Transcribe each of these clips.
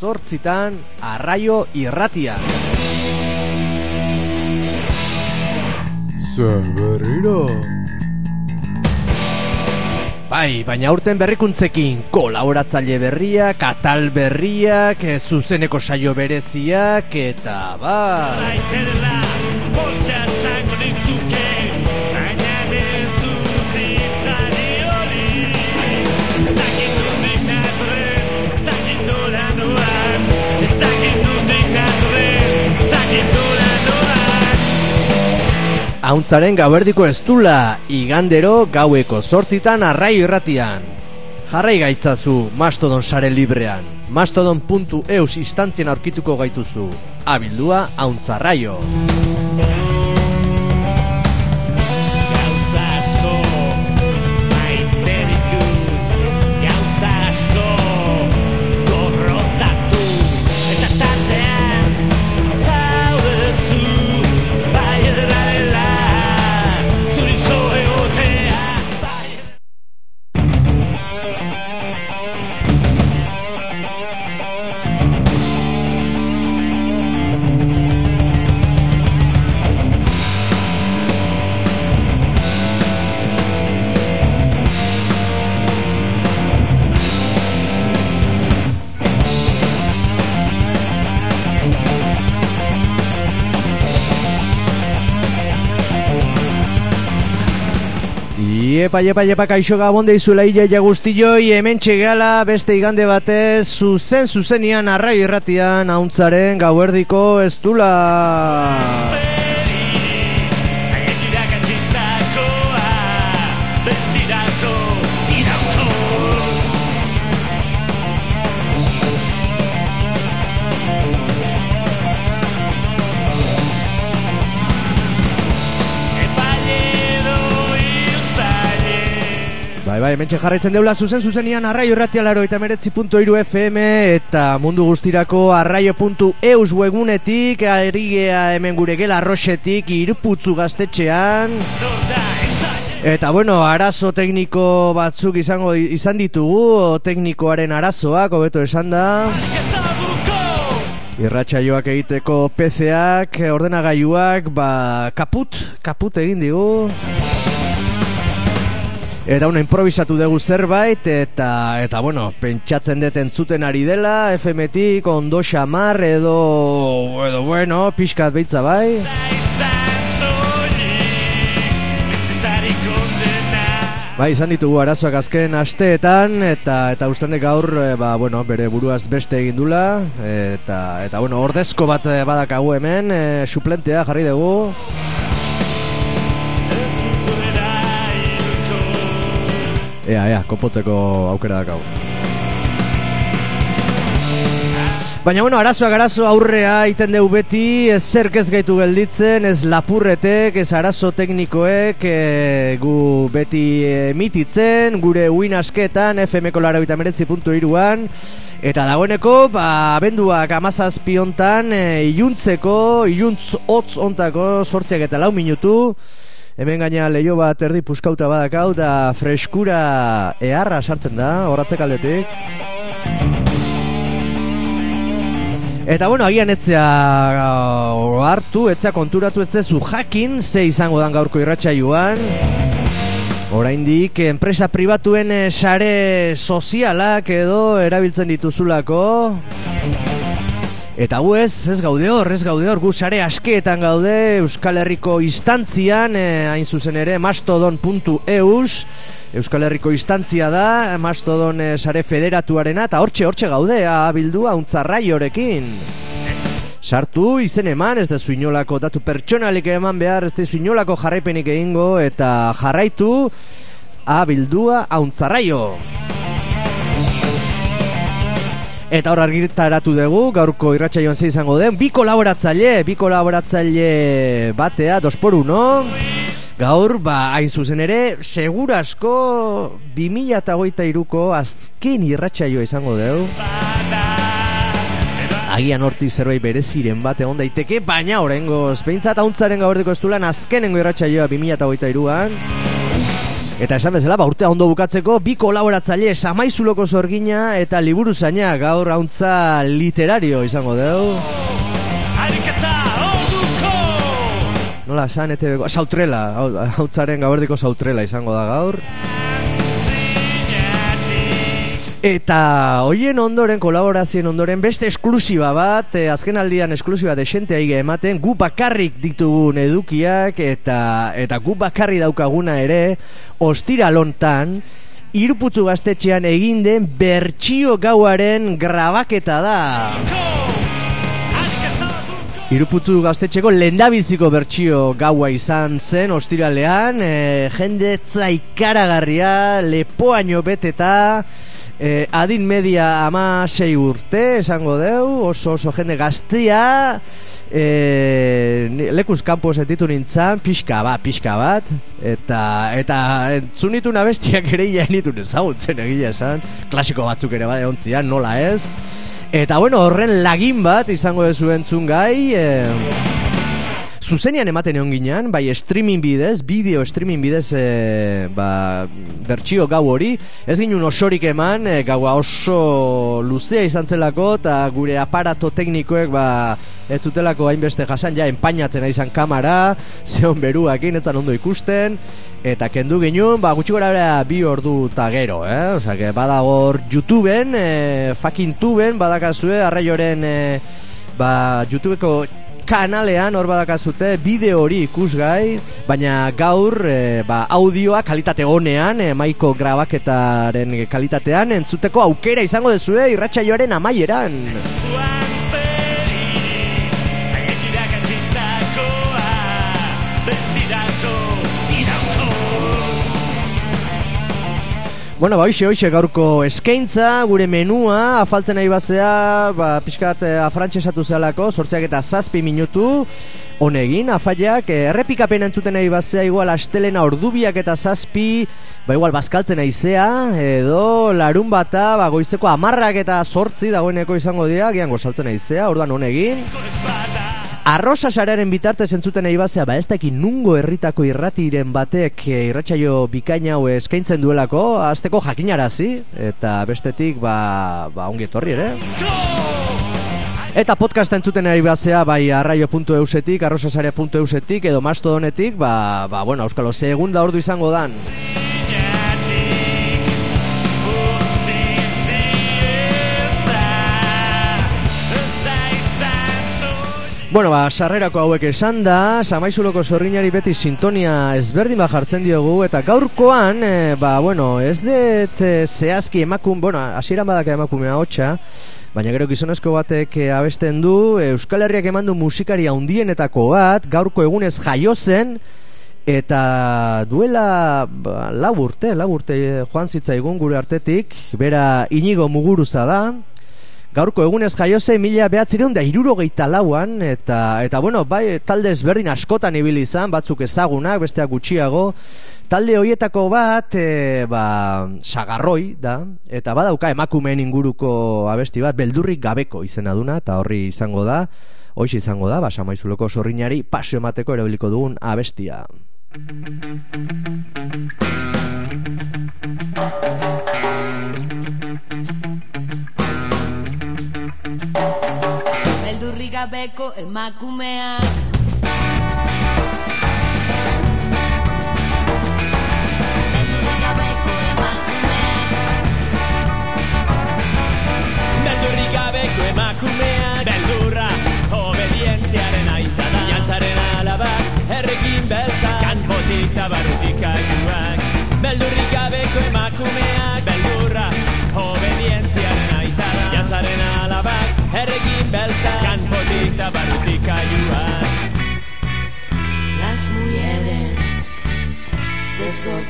zortzitan arraio irratia. Zaberriro. Bai, baina urten berrikuntzekin kolaboratzaile berriak, atal berriak, zuzeneko saio bereziak, eta bai... Hauntzaren gauerdiko estula, igandero gaueko sortzitan arraio irratian. Jarrai gaitzazu Mastodon sare librean. Mastodon.eus instantzien aurkituko gaituzu. Abildua hauntzarraio. Iepa, iepa, iepa, kaixo gabon deizula iaia guztioi, hemen txegala beste igande batez, zuzen zuzenian arraio irratian, hauntzaren gauerdiko estula. Gainera Bai, bai, hemen jarraitzen deula zuzen zuzenian arraio irratia laro eta FM eta mundu guztirako arraio.eus webunetik, erigea hemen gure gela arroxetik, irputzu gaztetxean. Eta bueno, arazo tekniko batzuk izango izan ditugu, teknikoaren arazoak, hobeto esan da. Irratsaioak egiteko PCak, ordenagailuak, ba, kaput, kaput egin digu. Eta una improvisatu dugu zerbait eta eta bueno, pentsatzen dut entzuten ari dela FM-tik ondo xamar edo edo bueno, pixkat beitza bai. Bai, izan ditugu arazoak azken asteetan eta eta ustenek gaur e, ba, bueno, bere buruaz beste egin dula eta eta bueno, ordezko bat eh, badakagu hemen, e, suplentea jarri dugu. Ea, ea, konpotzeko aukera dakau. Baina bueno, arazoak arazo aurrea iten dugu beti, ez zerk ez gaitu gelditzen, ez lapurretek, ez arazo teknikoek, e, gu beti emititzen, gure uin asketan, FMko laro an eta dagoeneko, ba, abenduak amazazpi hontan, e, iluntzeko, iluntz hotz ontako, sortziak eta lau minutu, Hemen gaina leio bat erdi puskauta badakau da freskura eharra sartzen da, horratzek aldetik. Eta bueno, agian etzea uh, hartu, etzea konturatu ez dezu jakin, ze izango dan gaurko irratsaioan. Oraindik enpresa pribatuen eh, sare sozialak edo erabiltzen dituzulako. Eta gu ez, ez gaude hor, ez gaude hor, gu sare askeetan gaude Euskal Herriko instantzian, eh, hain zuzen ere, mastodon.eus Euskal Herriko instantzia da, mastodon eh, sare federatuarena, eta hortxe, hortxe gaude, abildua untzarraiorekin Sartu, izen eman, ez da inolako datu pertsonalik eman behar, ez da inolako jarraipenik egingo, eta jarraitu, abildua hauntzarraio. Eta hor argitaratu dugu, gaurko irratsaioan ze izango den, bi kolaboratzaile, bi kolaboratzaile batea, dos por uno. Gaur, ba, hain zuzen ere, segurasko 2008ko azken irratsaioa izango dugu. Agian hortik zerbait bereziren bat egon daiteke, baina horrengoz, behintzat hauntzaren gaurdiko estulan azkenengo irratsaioa 2008an. Eta esan bezala, ba, urtea ondo bukatzeko, bi kolaboratzaile samaizuloko zorgina eta liburu zaina gaur hauntza literario izango orduko Nola, esan, ete, sautrela, hau- hauntzaren gauerdiko sautrela izango da gaur. Eta hoien ondoren, kolaborazioen ondoren, beste esklusiba bat, eh, azken aldian esklusiba desente aige ematen, gu bakarrik ditugun edukiak, eta, eta gu bakarri daukaguna ere, ostira lontan, iruputzu gaztetxean egin den bertsio gauaren grabaketa da. Iruputzu gaztetxeko lendabiziko bertsio gaua izan zen ostiralean, e, jendetza ikaragarria, lepoaino beteta, e, adin media ama sei urte, esango deu, oso oso jende gaztia, e, lekuz kanpo sentitu nintzan, pixka bat, pixka bat, eta, eta entzunitun abestiak ere nitun ezagutzen egia esan, klasiko batzuk ere bai ontzian, nola ez, Eta bueno, horren lagin bat izango duzu entzun gai e, Zuzenean ematen egon ginen, bai streaming bidez, bideo streaming bidez e, ba, bertsio gau hori Ez ginen osorik eman, e, gaua oso luzea izan zelako Eta gure aparato teknikoek ba, ez zutelako hainbeste jasan ja enpainatzen izan kamara Zeon beruakin, etzan ondo ikusten Eta kendu ginen, ba, gutxi gora bera bi ordu eta gero, eh? Osa, que badagor YouTubeen, eh, fucking tuben, badakazue, arraioren, eh, ba, YouTubeko kanalean hor badakazute bideo hori ikusgai, baina gaur eh, ba, audioa kalitate honean, eh, maiko grabaketaren kalitatean, entzuteko aukera izango dezue irratsaioaren amaieran. Bueno, ba, hoxe, hoxe, gaurko eskaintza, gure menua, afaltzen nahi bazea, ba, pixkat eh, afrantsesatu zealako, sortzeak eta zazpi minutu, honegin, afaiak, eh, errepikapen entzuten nahi bazea, igual astelena ordubiak eta zazpi, ba, igual bazkaltzen naizea, edo larun bata, ba, goizeko amarrak eta sortzi dagoeneko izango dira, gian gozaltzen naizea, orduan honegin, Arrosa sararen bitartez entzuten nahi bazea, ba ez dakit nungo herritako irratiren batek e, irratsaio bikaina hau eskaintzen duelako, azteko jakinarazi, eta bestetik, ba, ba ongi etorri ere. Eta podcast entzuten nahi bazea, bai arraio.eusetik, arrosasarea.eusetik, edo mastodonetik, ba, ba bueno, euskalo, segunda ordu izango dan. Bueno, ba, sarrerako hauek esan da, samaizuloko zorrinari beti sintonia ezberdin bat jartzen diogu, eta gaurkoan, e, ba, bueno, ez dut e, zehazki emakun, bueno, hasieran badaka emakumea hotxa, baina gero gizonezko batek e, abesten du, Euskal Herriak eman du musikari handienetako bat, gaurko egunez jaio zen, eta duela ba, lau urte, lau urte joan zitzaigun gure artetik, bera inigo muguruza da, Gaurko egunez jaiose mila behatzireun da irurogeita lauan eta, eta bueno, bai, talde ezberdin askotan ibili izan, batzuk ezagunak, besteak gutxiago. Talde hoietako bat, e, ba, sagarroi da Eta badauka emakumeen inguruko abesti bat, beldurrik gabeko izena duna Eta horri izango da, hoiz izango da, ba, samaizuloko sorrinari pasio emateko erabiliko dugun abestia gabeko emakumeak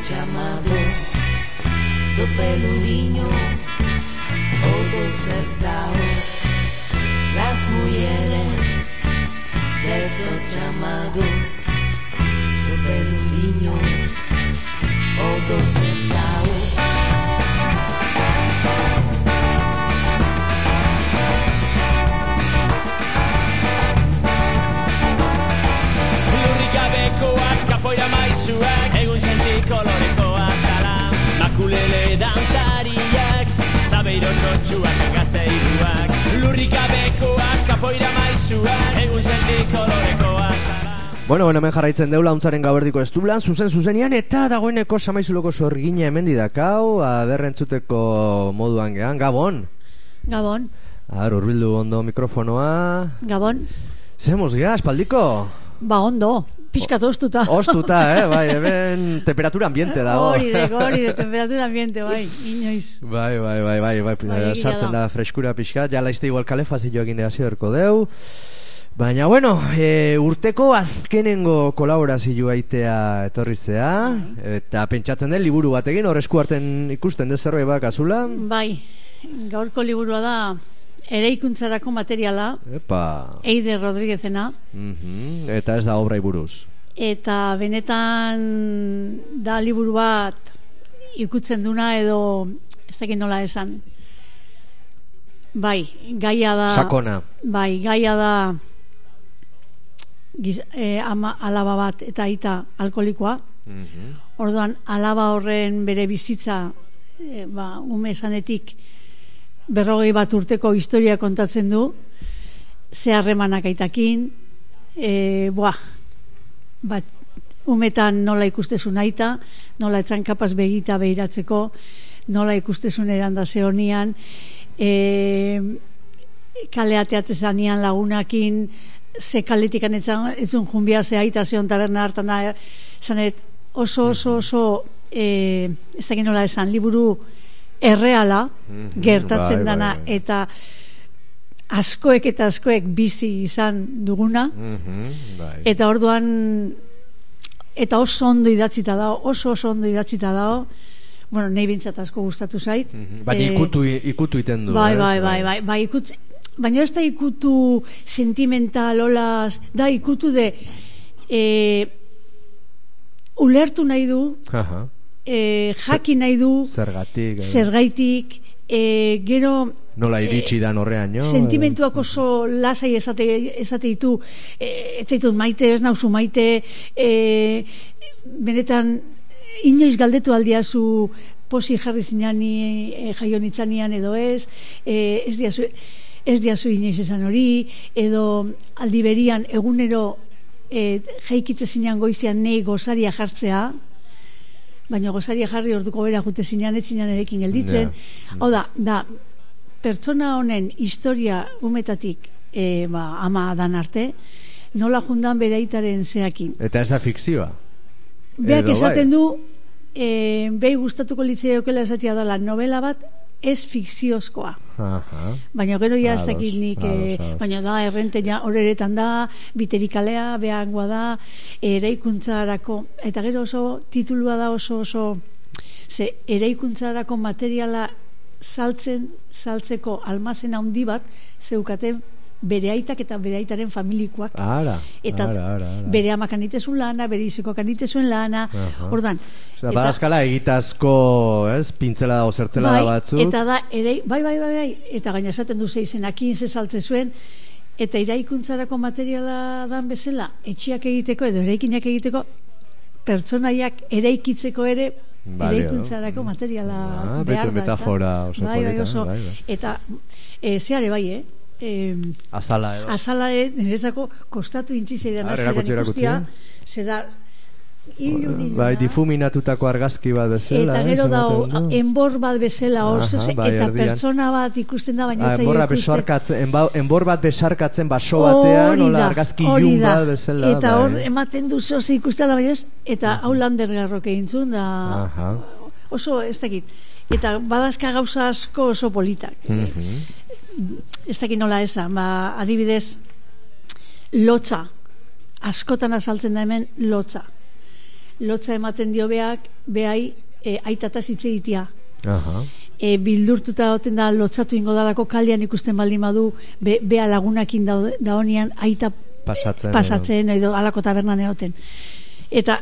de esos llamados Do pelo niño o do certao Las mujeres de esos llamados Do pelo niño o do certao Lurrik gabekoak, kapoira maizuak kolorekoa zara Makulele dantzariak Zabeiro txotxuak Gazeiruak Lurrikabekoak Kapoira maizuak Egun zenti kolorekoa Bueno, bueno, hemen jarraitzen deula untzaren gaberdiko estulan, dublan, zuzen zuzenian, eta dagoeneko samaizuloko sorgina hemen didakau, aberrentzuteko moduan gehan, Gabon! Gabon! Ar, urbildu ondo mikrofonoa... Gabon! Zemuz geha, espaldiko! Ba, ondo, pixkat ostuta. Ostuta, eh, bai, hemen temperatura ambiente dago. Hori de, hori de, temperatura ambiente, bai, inoiz. Bai, bai, bai, bai, bai, Bai, sartzen da. freskura pixka, ja laizte igual kalefazio egin zerko deu. Baina, bueno, e, urteko azkenengo kolaborazio aitea etorrizea, eta pentsatzen den liburu bat egin, hor esku harten ikusten de zerbait bak azula. Bai, gaurko liburua da eraikuntzarako materiala, Epa, Eide Rodriguezena, mhm, eta ez da obrai buruz. eta benetan da liburu bat ikutzen duna edo ez dakit nola esan. Bai, gaia da... Sakona. Bai, gaia da giz, eh, ama, alaba bat eta aita alkolikoa. Mhm. Orduan, alaba horren bere bizitza eh, ba, ume esanetik berrogei bat urteko historia kontatzen du ze harremanak aitakin e, boa, bat, umetan nola ikustezun aita nola etzan kapaz begita behiratzeko nola ikustezun eranda zeonian e, kaleateatze zanian lagunakin ze kaletikan etzan, etzun junbia ze aita zeon taberna hartan da zanet oso oso oso e, ez dakit nola esan liburu erreala Mhm, gertatzen bai, bai, dana bai. eta askoek eta askoek bizi izan duguna Mhm, bai. eta orduan eta oso ondo idatzita dago oso oso ondo idatzita dago bueno, nahi bintzat asko gustatu zait Mhm, Baina Eh, ikutu, ikutu iten du, bai, ez? bai, bai, bai, bai, ikutz, baina ez da ikutu sentimental, olaz, da ikutu de e, ulertu nahi du, Aha. E, jakin nahi du, Zergatik. edo. zergaitik, e, gero Nola iritsi dan horrean, jo? sentimentuak oso lasai esate, esate ditu e, ez zaitut maite, ez nauzu maite e, benetan inoiz galdetu aldiazu posi jarri zinani e, jaio nitzanean edo ez e, ez diazu ez diazu inoiz esan hori edo aldi berian egunero e, jaikitze zinean goizian nei gozaria jartzea baina gozaria jarri orduko bera jute zinean ez zinean erekin gelditzen hau da, da pertsona honen historia umetatik e, ba, ama dan arte nola jundan bere aitaren zeakin Eta ez da fikzioa. Beak Edo bai. esaten du e, behi gustatuko litzeokela esatia dela novela bat ez fikziozkoa Aha. baina gero ja ez dakit nik ados, eh, ados. baina da errente ja horeretan da biterikalea behangoa da eraikuntzarako eta gero oso titulua da oso oso ze eraikuntzarako materiala saltzen saltzeko almazen handi bat zeukaten bere aitak eta bere aitaren familikoak Ara, eta ara, ara, ara. bere amak anitezun lana, bere izeko anitezun lana, Aha. ordan. Osea, badazkala egitazko, ez, pintzela da, zertzela bai, da batzuk. Eta da, ere, bai, bai, bai, bai, eta gaina esaten du zeizenakin ze saltze zuen, eta iraikuntzarako materiala dan bezala, etxiak egiteko edo eraikinak egiteko, pertsonaiak eraikitzeko ere Balio. eraikuntzarako materiala Ah, behar da, metafora oso bai, bai, oso, bai, bai. eta e, zeare bai, eh? E, Azala edo. azalare niretzako kostatu intzi zeidan Ara, erakutsi, erakutsi. ze da ilun, iluna. Bai, difuminatutako argazki bat bezala, eta gero da ematen du. enbor bat bezala oso Aha, ze- bai, eta erdian. pertsona bat ikusten da baina Ah, ikusten. besarkatzen, enba, enbor bat besarkatzen baso batean, nola da, argazki ilun da. bat bezala. eta hor bai. ematen du zoze ikustela baina ez eta hau lander garroke intzun da Aha. oso ez dakit eta badazka gauza asko oso politak Mhm. Ez dakit nola esan ba, adibidez lotza askotan azaltzen da hemen lotza lotza ematen dio beak behai e, aitataz hitz egitea Aha. e, bildurtuta dauten da lotzatu ingo dalako kalean ikusten baldin badu be, bea lagunakin da, daonian aita Pasatzen. pasatzen edo alako tabernan egoten eta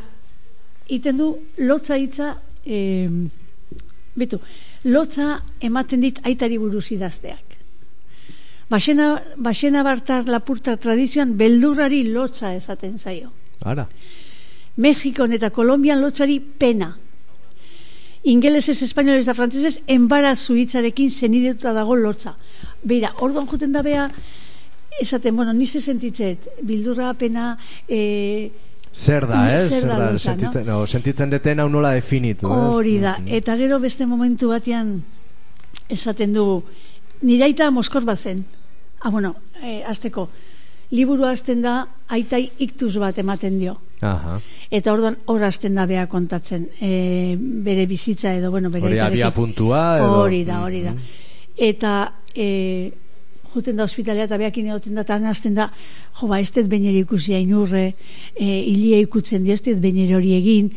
iten du lotza hitza e, bitu, lotza ematen dit aitari buruz idazteak Baxena, baxena bartar lapurtar tradizioan beldurrari lotza esaten zaio. Ara. Mexikon eta Kolombian lotzari pena. ingelesez, espainolez eta frantzesez, enbarazu hitzarekin zenidetuta dago lotza. Beira, orduan juten da bea, esaten, bueno, nize sentitzet, bildurra pena, e, Zer da, eh? Zer da lotza, sentitzen, no? sentitzen deten hau nola definitu, hori da. Mhm. Eta gero beste momentu batean esaten dugu, nire aita moskor bat zen. Ah, bueno, e, azteko, liburu hasten da, aitai iktuz bat ematen dio. Aha. Eta orduan hor hasten da bea kontatzen e, bere bizitza edo bueno, bere Hori abia puntua edo... Hori da, hori da. Mhm. Eta e, juten da ospitalea eta beakin egoten da, eta han hasten da, jo ba, ez dut bainere ikusi ainurre, e, hilia ikutzen dio, ez dut bainere hori egin,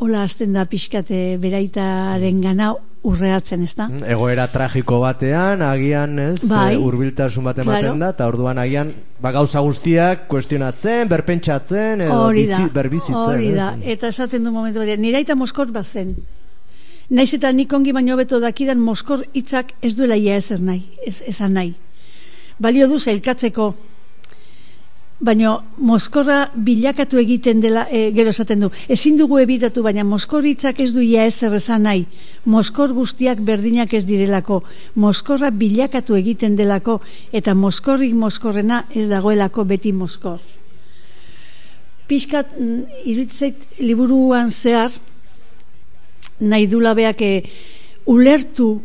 hola hasten da pixkate beraitaren gana urreatzen, ez da? Mm, Egoera tragiko batean, agian, ez, Bai. eh, hurbiltasun bat ematen Claro. da, eta orduan agian, ba, gauza guztiak kuestionatzen, berpentsatzen, edo Hori da, bizi, berbizitzen. hori ez? da, eta esaten du momentu batean, nire aita moskor bat zen. Naiz eta nik ongi baino beto dakidan moskor hitzak ez duela ia ezer nahi, ez, esan nahi. Balio du zailkatzeko, baino moskorra bilakatu egiten dela, e, gero esaten du, ezin dugu ebitatu, baina moskor hitzak ez du ia ezer esan nahi. Moskor guztiak berdinak ez direlako, moskorra bilakatu egiten delako, eta moskorrik moskorrena ez dagoelako beti moskor. Pixkat mm, iruditzait liburuan zehar nahi dula beak eh, ulertu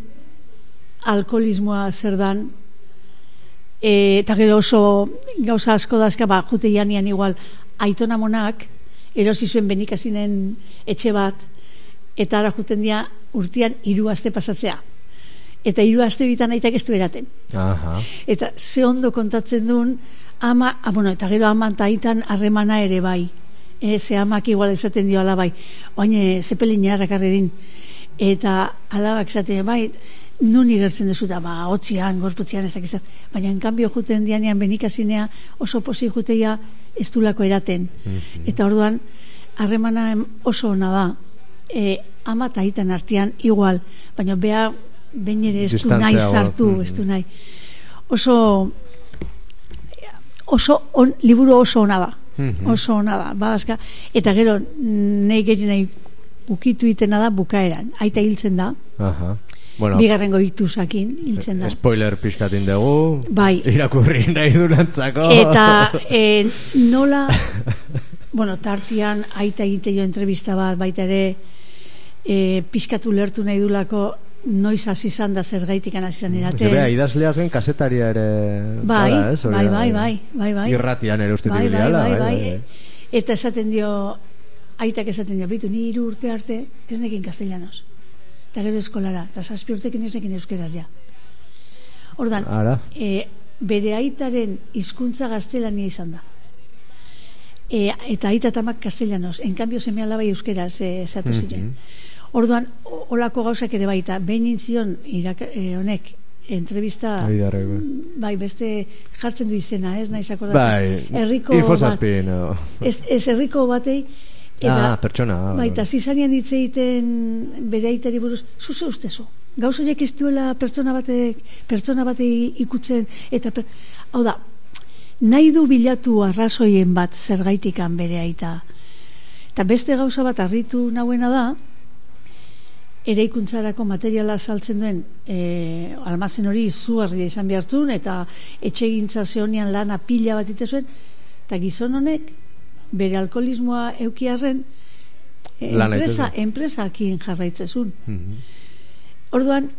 alkoholismoa zer dan e, eta gero oso gauza asko dazka ba, jute janian igual aitona monak erosi zuen benikazinen etxe bat eta ara juten dia urtean hiru aste pasatzea. Eta hiru aste bitan aitak ez du eraten Aha. eta ze ondo kontatzen duen ama, ah, bueno, eta gero ama eta aitan harremana ere bai. E, ze amak igual esaten dio alabai oain zepelina errakarri din. Eta alabak esaten bai nun igertzen dezuta, ba, otzian, gorputzian ez dakiz baina en cambio juten dianean benikazinea oso posi juteia ez dulako eraten. Eta orduan harremana em- oso ona da. E, ama eta aitan artean igual, baina bea behin ere ez du nahi sartu, Mhm. ez du nahi. Oso oso on, liburu oso ona da. Mhm. oso ona da badazka, eta gero nahi geri nahi ukitu itena da bukaeran. Aita hiltzen da. Aha. Bueno, bigarrengo itusakin hiltzen da spoiler pixkatin dugu. Bai. Irakurri nahi durantzako. eta e, nola bueno, tartian aita egite jo entrevista bat baita ere e, pixkatu lertu nahi dulako noiz hasi izan da zergaitik hasi izan Ze bea, eraten idazlea zen kasetaria ere bai, bada, ez? Bai, bai, bai, bai, bai. Irratian ere uste bai, bai, bai, bai, eta esaten dio aitak esaten dio, bitu, ni hiru urte arte ez nekin castellanos eta gero eskolara, eta zazpi urtekin ez nekin euskeraz ja ordan, Ara. e, bere aitaren hizkuntza gaztelania izan da e, eta aita tamak castellanos en cambio seme alaba euskeraz e, esatu ziren orduan, o- olako gauzak ere baita behin intzion irak, e, honek entrevista Hori da, bai. beste jartzen du izena, ez naiz akordatzen. Bai, herriko info bat- zazpin, edo. Ez, ez herriko batei eta Ah, pertsona, ah, bai, bai. eta zizanian hitz egiten bere aitari buruz, zuze ustezu. Gauz horiek ez duela pertsona batek, pertsona batei ikutzen, eta per, hau da, nahi du bilatu arrazoien bat zergaitikan bere aita. Eta beste gauza bat harritu nauena da, eraikuntzarako materiala saltzen duen e, almazen hori izugarria izan behartzun eta etxegintza zeonian lana pila bat ite zuen eta gizon honek bere alkoholismoa eukiarren e, Lan enpresa, egiten enpresakin jarraitzezun Mhm. orduan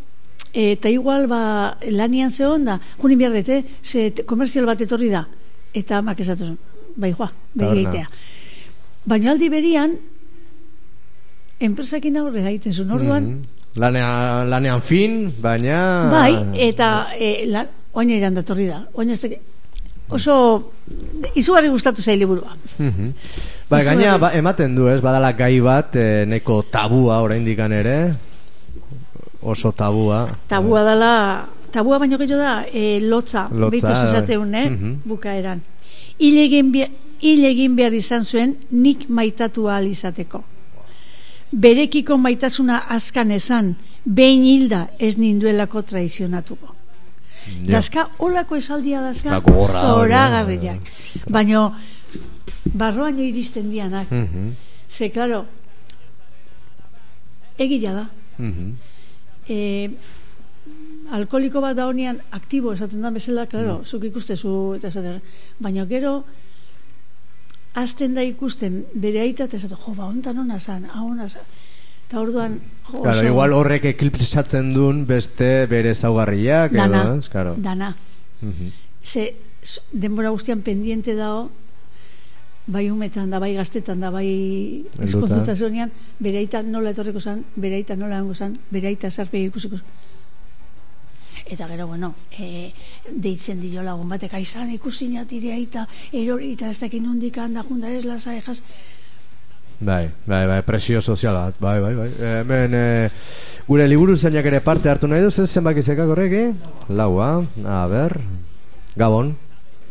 eta igual ba, lanian zegoen da junin behar dute, ze te- komerzial bat etorri da eta amak esatu bai joa, begeitea baina aldi berian enpresakin aurre egiten zuen orduan Mhm. Lanean, lanean fin, baina... Bai, eta e, lan, oain eran datorri da. Oain ez oso izugarri gustatu zai liburua. Mhm. Izugarri. gaina ba, ematen du, ez, badala gai bat, e, neko tabua oraindik ere, oso tabua. Tabua dala, tabua baino gehiago da, e, lotza, Lotza, behitu zizateun, eh, mhm. bukaeran. Hil egin, hil egin behar izan zuen, nik maitatu ahal izateko. Berekiko maitasuna azkan esan, behin hilda ez ninduelako traizionatuko. Ja. Dazka, olako esaldia gogorra hori, zoragarriak. Baina, barroaino iristen dianak. Mhm. Ze, claro, egila da. Mhm. e, alkoholiko bat da honean aktibo esaten da bezala, claro, zuk ikustezu eta esaten, baina gero azten da ikusten bere aita eta esaten, jo, ba, ontan ona zan, hau ona zan. Eta orduan, jo, Claro, oso- igual horrek eklipsatzen duen beste bere zaugarriak, edo, dana, ez? Claro. dana. Mhm. Ze, s- denbora guztian pendiente dago, bai umetan da, bai gaztetan da, bai eskozutasunean, bere aita nola etorriko zan, bere aita nola hango zan, bere aita zarpe ikusiko. Eta gero, bueno, e, deitzen dio lagun batek, aizan ikusi natire aita, erori eta ez dakin nondik handa junda ez lasa ejaz. Bai, bai, bai, presio sozial bat, bai, bai, bai. Eh, Hemen, e, gure liburu zainak ere parte hartu nahi duz, ez zenbaki zekak horreki? Laua, a ber, Gabon.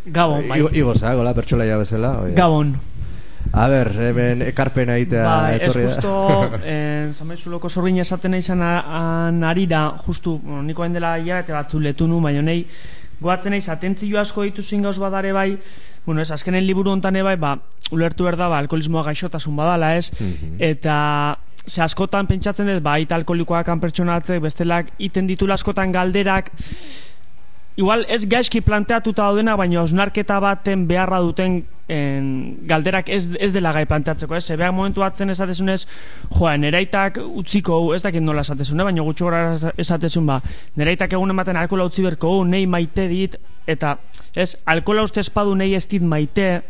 Gabon, bai. Igo, igoza, gola, pertsolaia bezala. oia. Gabon. A ber, hemen ekarpena egitea Ba, ez etorri da. justo, eh, zamaizuloko zorbin esaten nahi izan arira, justu, bueno, niko hain dela ia, eta batzu letu nu, baina nahi, goatzen naiz, atentzio asko ditu gauz badare bai, bueno, ez, azkenen liburu hontan bai, ba, ulertu behar da, ba, alkoholismoa gaixotasun badala, ez, eta ze askotan pentsatzen dut, ba, aita alkoholikoak pertsonatzek, bestelak, iten ditula askotan galderak, Igual ez gaizki planteatuta daudena, baina osnarketa baten beharra duten en, galderak ez, ez dela gai planteatzeko, ez? Zebeak momentu batzen esatezunez, joa, neraitak utziko, ez dakit nola esatezun, eh? baina gutxo gara esatezun, ba, neraitak egun ematen alkohola utzi berko, nei maite dit, eta, ez, alkohola uste espadu nei ez dit maite,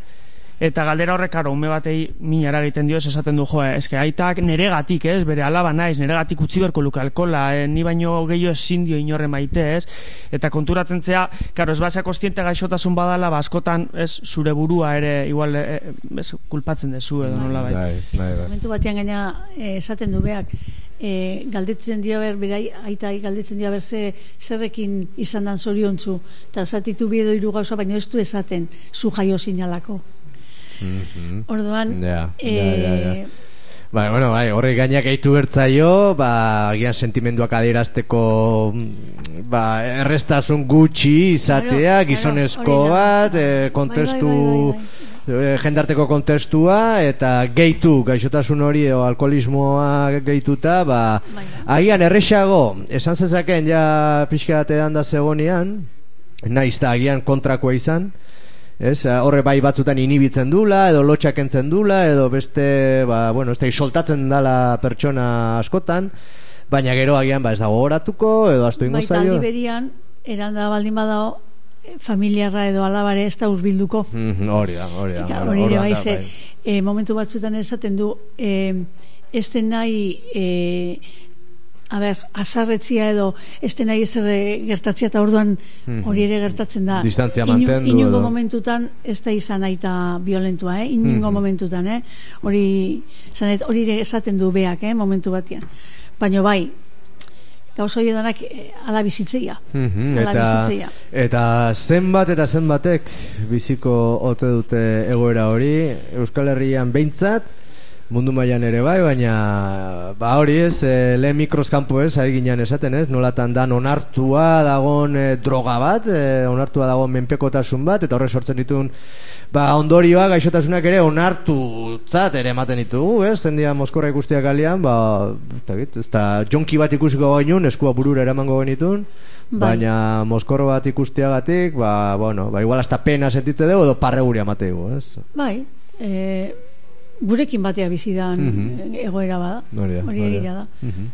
eta galdera horrek karo, ume batei minara egiten dio, esaten du, jo, eske aitak neregatik, ez, bere alaba naiz, neregatik utzi berko luke alkola, eh, ni baino gehiago ezin dio inorre maite, ez, eta konturatzen zea, karo, ez basea kostiente gaixotasun badala, ba, askotan, ez, zure burua ere, igual, eh, ez, kulpatzen dezu, edo nola bai. Bai, bai, bai. Momentu batean gaina eh, esaten du beak, e, galdetzen dio ber, bere ai- aitai galdetzen dio ber ze, zerrekin izan dan zoriontzu, eta esatitu biedo hiru gauza, baina ez du esaten zu jaio sinalako. Orduan, Mhm. Ja, eh, ja, ja. Bai, bueno, bai, horri gainak gehitu bertzaio, ba, agian sentimenduak adierazteko mm, ba, errestasun gutxi izatea, Claro, claro, gizonezko da. bat, Bai, kontestu, bai, bai, eh, jendarteko kontestua, eta gehitu, gaixotasun hori edo alkoholismoa gehituta, ba, agian erresago, esan zezaken ja pixka bat edan da zegonean, naiz da agian kontrakoa izan, Ez, horre bai batzutan inibitzen dula, edo lotxak entzen dula, edo beste, ba, bueno, ez da, soltatzen dala pertsona askotan, baina gero agian, ba, ez dago horatuko, edo astu ingo baita zaio. berian, eranda baldin badao, eh, familiarra edo alabare ez da urbilduko. Mhm, Hori da, hori da. Hori bai da, ze, bai. e, momentu batzutan esaten du e, ez den nahi e, a ber, azarretzia edo den nahi ezer gertatzia eta orduan hori ere gertatzen da Mhm. Distantzia Inu- mantendu inungo edo. momentutan ez da izan aita violentua, eh? inungo Mhm. momentutan eh? hori zanet, hori ere esaten du beak eh? momentu batean baina bai gauza hori danak eh, ala bizitzeia Mhm, ala eta, bizitzeia eta zenbat eta zenbatek biziko ote dute egoera hori Euskal Herrian behintzat mundu mailan ere bai, baina ba hori ez, e, lehen mikroskampo ez, ari ginen esaten ez, nolatan dan onartua dagon e, droga bat, e, onartua dagon menpekotasun bat, eta horre sortzen ditun ba ondorioa gaixotasunak ere onartutzat ere ematen ditugu, ez, jendia moskorra ikustia kalian, ba, eta git, ez da, jonki bat ikusiko gainun, eskua burura eramango genitun, Bai. baina moskorro bat ikustiagatik, ba, bueno, ba, igual hasta pena sentitze dugu, edo parreguria mategu, ez? Bai, e, gurekin batea bizidan Mhm. egoera bada. Hori da, da. da. Mhm.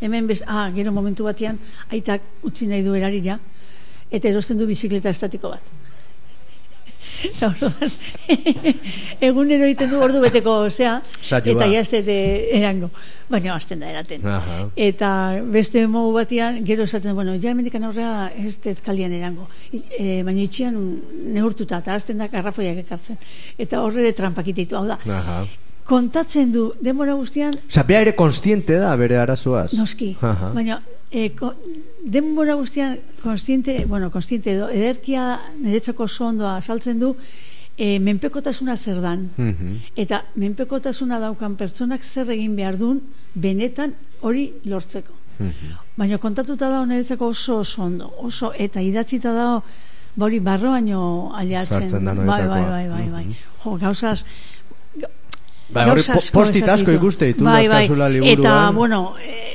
Hemen bez, ah, gero momentu batean aitak utzi nahi du erarira eta erosten du bizikleta estatiko bat. Eta orduan, egunero egiten du ordu beteko osea eta ja ez dut eh, erango baina hasten da eraten Aha. eta beste modu batean gero esaten bueno ja hemendikan aurrera ez dut kalian erango e, baina itxian neurtuta eta hasten da garrafoiak ekartzen eta horre trampak ditu hau da Aha. kontatzen du denbora guztian Osa, bea ere konstiente da bere arazoaz. noski Aha. baina e, ko, denbora guztian konstiente bueno konstiente edo ederkia niretzako oso ondoa saltzen du e, menpekotasuna zer dan Mhm. eta menpekotasuna daukan pertsonak zer egin behar duen benetan hori lortzeko Mhm. baina kontatuta da niretzako oso oso ondo oso eta idatzita da ba hori barro baino aliatzen Sartzen da bai, bai, bai, bai, bai. Mhm. jo, gauzaz Ba, hori po- postit asko ikuste ditu bai, bai. eta bueno e,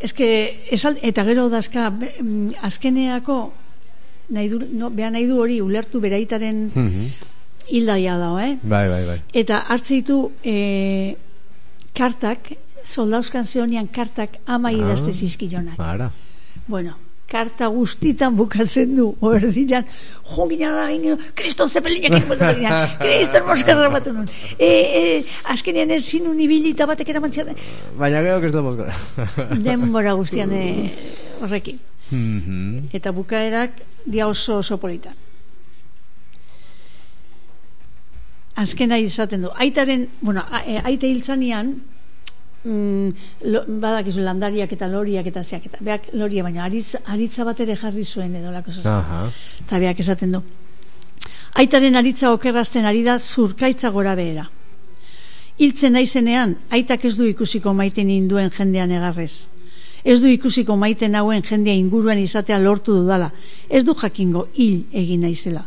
eske, esal, eta gero dazka, mm, azkeneako, nahi du, no, beha nahi du hori ulertu beraitaren Mhm. hildaia dago, eh? Bai, bai, bai. Eta hartzeitu e, kartak, soldauzkan zeonian kartak ama idazte zizkionak. Ara. Bueno, karta guztitan bukatzen du, oerdian, jo ginen ara ginen, kriston zepelinak inbota ginen, kriston moskerra batu nun. E, e, azkenean ez zinun ibilita batek eramantzia Baina gero que estamos denbora guztian e, horrekin. Mhm. Eta bukaerak dia oso oso politan. Azkena izaten du. Aitaren, bueno, a- e, aite hiltzanian, mm, lo, badakizu landariak eta loriak eta zeak eta beak loria baina aritza, aritza bat ere jarri zuen edo lako. Eta beak esaten du. Aitaren aritza okerrazten ari da zurkaitza gora behera. Hiltzen naizenean, aitak ez du ikusiko maiten induen jendean egarrez. Ez du ikusiko maiten hauen jendea inguruan izatea lortu dudala. Ez du jakingo hil egin naizela.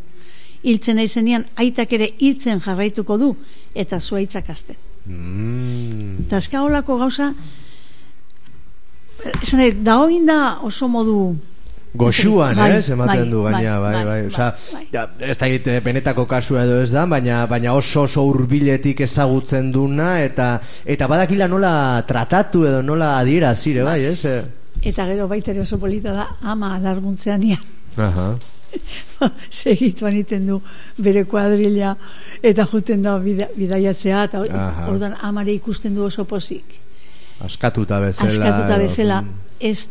Hiltzen naizenean, aitak ere hiltzen jarraituko du eta zuaitzak aste. Mm. Eta azka holako gauza, esan nahi, da hoin da oso modu Goxuan, Bai, eh, ematen bai, du gaina, bai, bai, bai, bai, Osea, bai. ja, ez da egite benetako kasua edo ez da, baina baina oso oso hurbiletik ezagutzen duna eta eta badakila nola tratatu edo nola adierazi ere bai, ez? Eh, Eta gero baita oso polita da ama alarguntzean. Aha. segituan iten du bere kuadrilla eta juten da bida, bidaiatzea eta ordan amare ikusten du oso pozik. Askatuta bezala. Askatuta bezala, Mm. ez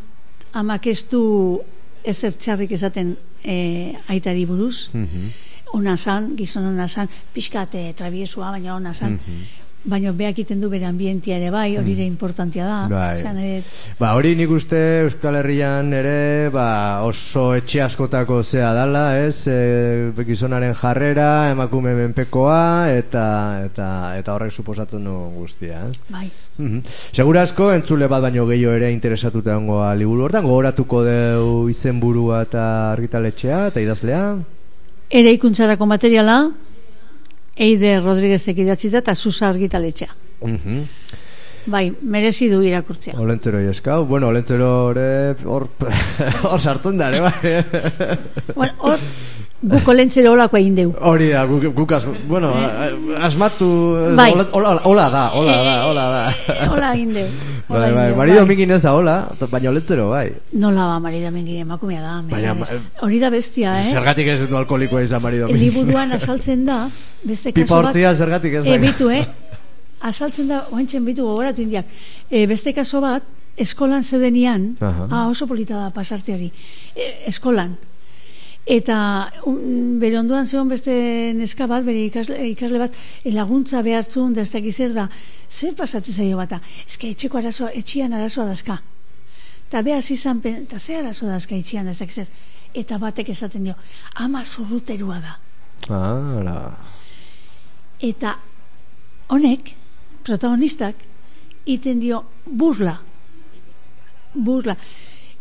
amak ez du ezer txarrik esaten e, aitari buruz. Mhm. Ona zan, gizon ona zan, pixkat e, trabiesua, baina ona zan. Mhm. Baina beak iten du bere ambientia ere bai, hori ere importantia da. Bai. Osea, nire- Ba, hori nik uste Euskal Herrian ere ba, oso etxe askotako zea dala, ez? E, gizonaren jarrera, emakume menpekoa eta eta eta horrek suposatzen du guztia, ez? bai. Mhm. Segura asko entzule bat baino gehiago ere interesatuta egongoa liburu hortan gogoratuko deu izenburua eta argitaletxea eta idazlea. Ere ikuntzarako materiala, Eide Rodriguezek idatzita eta Susa argitaletxea. Mhm. Bai, merezi du irakurtzea. Olentzero eskau. Bueno, Olentzero ere hor hor sartzen da ere bai. Bueno, hor, guk olentzero olako egin deu. Hori da, guk, guk as, bueno, asmatu, Bai. hola, hola, hola da, hola da, hola da. Hola egin deu. Bai, bai, Mari Domingin ez da hola, baina olentzero bai. Nola ba, Mari Domingin emakumea da. Baina, mesedez. ma- Hori da bestia, eh? Zergatik ez du alkoholikoa izan Mari Domingin. Liburuan azaltzen da, beste kaso Pipa bat... hortzia zergatik ez da. E, bitu, eh? Azaltzen da, oentzen bitu gogoratu indiak. E, beste kaso bat, eskolan zeudenian, Aha. ah, oso polita da pasarte hori, e, eskolan. Eta un, bere onduan zegoen beste neska bat, bere ikasle, ikasle bat, e, laguntza behartzun, da ez dakiz da, zer pasatzen zaio bata? Eske etxeko arazoa, etxian arazoa dazka. Eta behaz izan, eta ze arazo dazka etxian, ez dakiz. Eta batek esaten dio, ama zurruterua da. La. Eta honek, protagonistak, iten dio burla. Burla.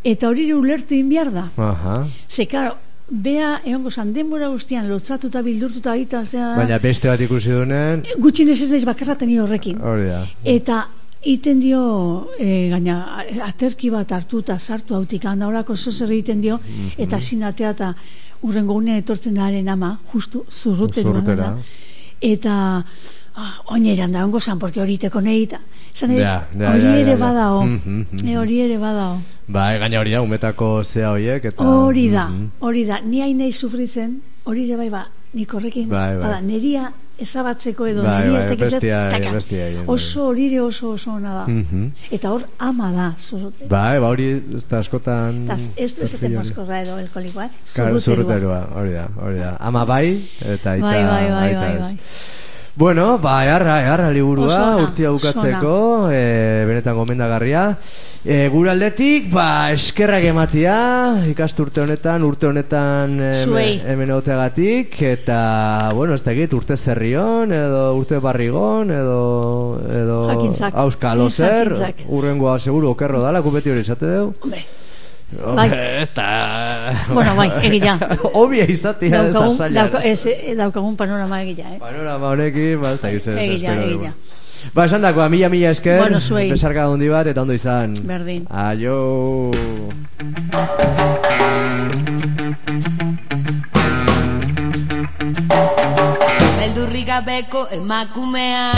Eta hori ulertu inbiar da. Aha. Ze, karo, bea, egongo zan, denbora guztian, lotzatuta, bildurtuta, eta, zera, Baina beste bat ikusi dunen, gutxinez ez naiz bakarraten horrekin. hori da. Eta iten dio, e, gaina, aterki bat hartuta sartu hautik, handa horako zozer egiten dio, Mhm. eta sinatea eta urrengo unean etortzen daren ama, justu zurrutera. Zurrutera. Eta ah, oineran da ongo zan, porque hori teko nahi, eta hori ere badao, Mhm, mhm. e, hori ere badao. Bai, gaina hori da, umetako zea hoiek eta... Hori da, Mhm. hori da, ni hain nahi sufritzen, hori ere bai ba, nik horrekin, Bai, bai. bada, neria ezabatzeko edo, Bai, neria bai, bestia- taka. bestia egin, bai. oso hori ere oso oso ona da. Mhm. Eta hor ama da, zurrute. Bai, ba hori ez da askotan... Eta ez du esaten mozkorra edo alkoholikoa, eh? Zurruterua. Hori da, hori da. Ama bai, eta aita, Bai, bai, bai, aita bai, ez. bai. Bueno, ba, eharra, eharra liburua, urtia bukatzeko, e, benetan gomendagarria. E, gure aldetik, ba, eskerrak ematia, ikasturte honetan, urte honetan e, Zuei. hemen egoteagatik, eta, bueno, ez da egit, urte zerrion, edo urte barrigon, edo, edo Jakintzak. auskalo zer, urrengoa seguru okerro dala, kupeti hori izate deu. Bai. ez da... Bueno, bai, egia. Obia izatea ez da zaila. dauka, ez, eh, daukagun panorama egia, eh? Panorama honekin, ba, ez da gizera Egia, espero egia. Ba, esan dakoa, mila mila esker Bueno, zuei. Besarka handi bat eta ondo izan Berdin. Aio Beldurrik gabeko emakumea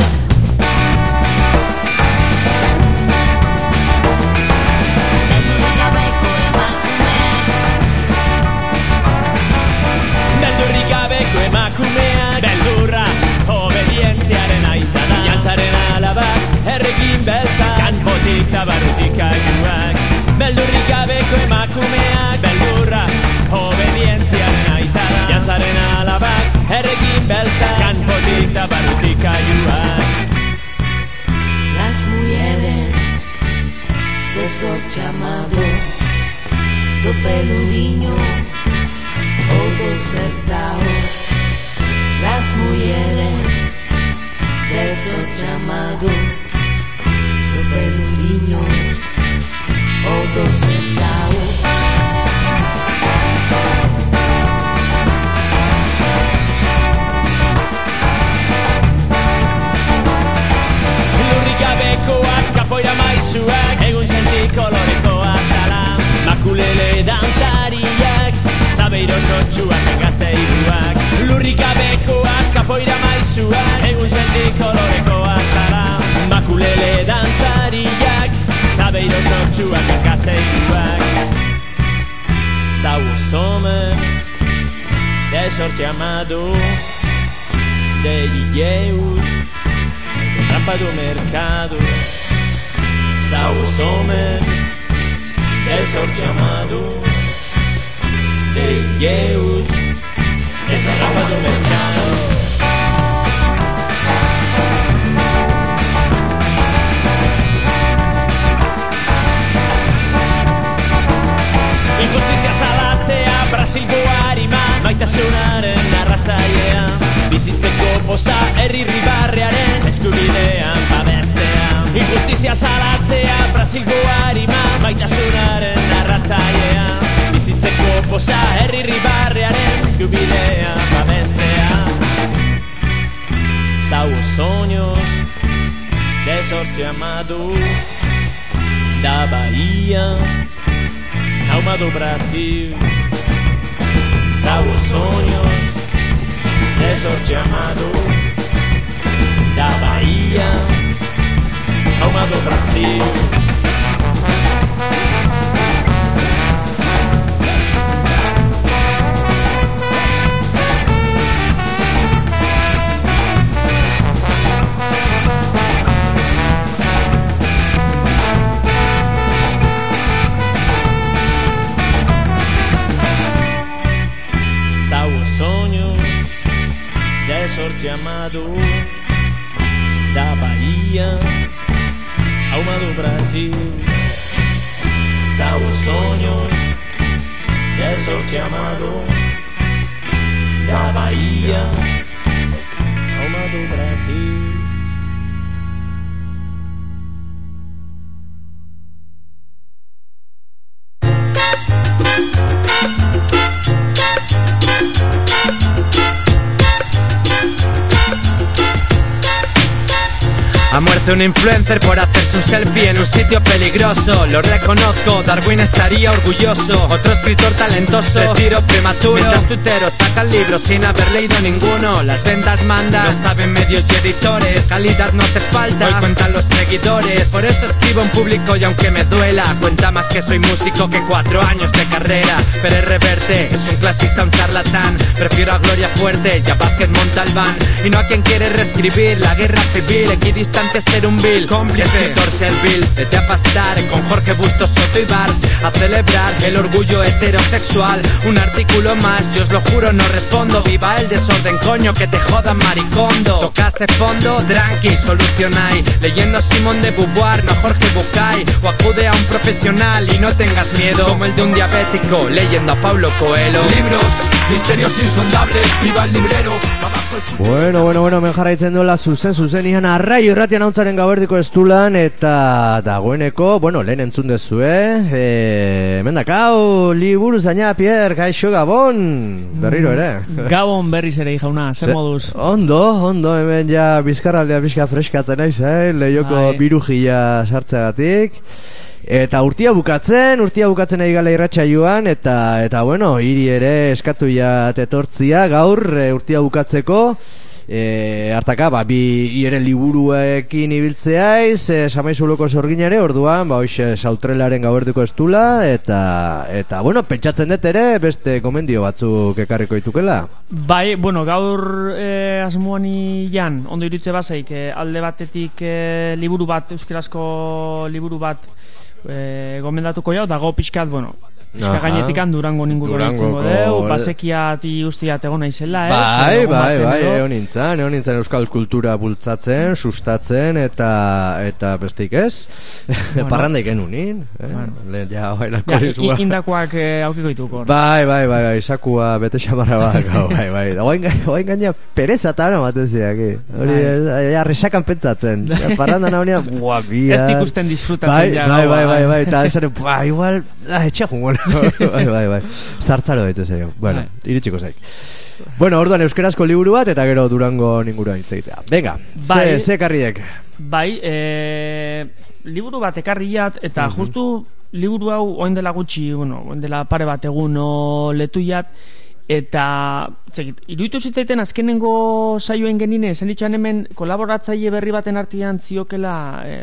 gabeko emakumea Beldurra, obedientziaren aita da Jantzaren alabak, errekin beltza. Kanpotik tabarrutik aguak. Beldurrik gabeko emakumeak Beldurra, obedientziaren aita da Jantzaren alabak, errekin beltza. Kanpotik tabarrutik aguak. Las mujeres de esos llamados do pelo niño o do certao Las mujeres de esos llamados do pelo niño o do certao Lurrik gabekoak kapoira maizuak Egun senti kolorekoa zala Makulele dantzariak Zabeiro txotxuak gazeiruak Lurrik gabekoak kapoira maizuak Egun senti kolorekoa zala Makulele dantzariak. Zabeiro txotxuak gazeiruak Sauos homens De sorte amado De DJs Trampa do mercado São os homens De sorte amado De Deus De trampa do mercado. Injustizia salatzea Brasilgo harima Maitasunaren narratzailea Bizitzeko posa herri ribarrearen Eskubidean babestea Injustizia salatzea Brasilgo harima Maitasunaren narratzailea Bizitzeko posa herri ribarrearen Eskubidean babestea. São os sonhos de sorte amado da Bahia, alma do Brasil. Os sonhos de sorte amado da Bahia, alma do Brasil. São os sonhos de sorte amado da Bahia, alma do Brasil. São os sonhos de sorte amado da Bahia, alma do Brasil. Muerto un influencer por hacerse un selfie en un sitio peligroso. Lo reconozco, Darwin estaría orgulloso. Otro escritor talentoso, retiro prematuro. Mientras tuiteros sacan libros sin haber leído ninguno. Las ventas mandan, lo saben medios y editores. Calidad no hace falta, hoy cuentan los seguidores. Por eso escribo en público y aunque me duela, cuenta más que soy músico que cuatro años de carrera. Pero es reverte, es un clasista, un charlatán. Prefiero a Gloria Fuerte y a Vázquez Montalbán. Y no a quien quiere reescribir la guerra civil. Equidistante ser un vil, cómplice, escritor servil. Vete a pastar con Jorge Bustos, Soto y Bars. A celebrar el orgullo heterosexual. Un artículo más, yo os lo juro, no respondo. Viva el desorden, coño, que te jodan maricondo. Tocaste fondo, tranqui, solucionai. Leyendo a Simón de Beauvoir, no Jorge Bucay. O acude a un profesional y no tengas miedo. Como el de un diabético, leyendo a Paulo Coelho. Libros, misterios insondables, viva el librero, Bueno, bueno, bueno, men jarraitzen duela zuzen, zuzen ian arrai irratian hauntzaren gaberdiko estulan eta dagoeneko, bueno, lehen entzun dezu, eh? E, mendakau, liburu zaina, Pierre, kaixo gabon, berriro ere. Gabon berriz ere, jauna, zer Ze- moduz? Ondo, ondo, hemen ja bizkarraldea pixka freskatzen naiz, eh? Lehioko Bai. birujia sartzeagatik. Eta urtia bukatzen, urtia bukatzen ari gala irratxa joan, eta, eta bueno, hiri ere eskatu ja tetortzia gaur e, urtia bukatzeko, e, hartaka, ba, bi hieren liburuekin ibiltzeaiz, e, samaizuloko sorgin ere, orduan, ba, hoxe, sautrelaren gauerdiko estula, eta, eta, bueno, pentsatzen dut ere, beste komendio batzuk ekarriko ditukela. Bai, bueno, gaur eh, asmoani jan, ondo iritze bazaik, eh, alde batetik eh, liburu bat, euskerazko liburu bat eh, gomendatuko jau, dago pixkat, bueno, pixka Aha. gainetikan durango ninguru itzengo deu, basekiat ustiat egon naizela, ez? Bai, egon bai, bai, edo. egon nintzen, egon nintzen euskal kultura bultzatzen, sustatzen, eta eta besteik ez, parrandaik genunin, eh? Bueno. Lehen ja, bai, Ja, alkoholismoa. i- indakoak eh, aukiko dituko. Bai, bai, bai, bai, sakua bete xamarra bat, bai, bai. Oain, ga- oain gaina pereza eta ara ematen ziak, eh? Hori, Bai. ez, ja, resakan pentsatzen. Ja, parrandan hau nina, buah, bia. Ez ikusten disfrutatzen bai, ja bai, bai, bai, bai. bai, eta ez ere, igual, ah, etxe jungo. bai, bai, bai. Zartzaro bete zeio. Bueno, Bai. iritsiko zaik. Bueno, orduan euskerazko liburu bat eta gero Durango ningura hitz egitea. Venga, Bai. ze, ze karriek. Bai, e, liburu bat ekarriat, eta Mhm. justu liburu hau oin dela gutxi, bueno, oin dela pare bat egun o, letuiat, eta txekit, iruditu zitzaiten azkenengo saioen genine, esan ditxan hemen kolaboratzaile berri baten artean ziokela, e,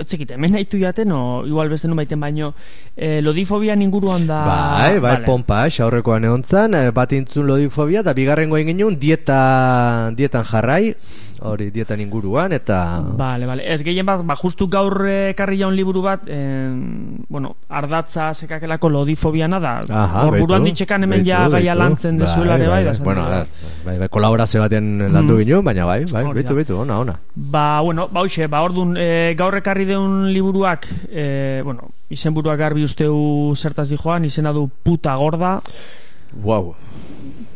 txekit, hemen nahitu jaten, o igual beste nun baiten baino, e, lodifobia inguruan da... bai, bai, vale. pompa, xaurrekoan egon zan, eh, bat intzun lodifobia, eta bigarrengo egin genuen dieta, dietan jarrai, hori dietan inguruan, eta... Vale, vale. Ez gehien bat, ba, justu gaur eh, ekarri jaun liburu bat, en, bueno, ardatza sekakelako lodifobiana da. Aha, Hor buruan ditxekan hemen beitu, ja gaia lantzen dezuela bai. da, esan Bueno, dut. a ver, bai, bai, kolaborazio batean landu ginen, baina bai, bai, bitu, bitu, ona, ona. Ba, bueno, ba, hoxe, ba, orduan, e, gaur ekarri deun liburuak, e, bueno, izenburuak garbi usteu zertaz di joan, izena du puta gorda, Wow,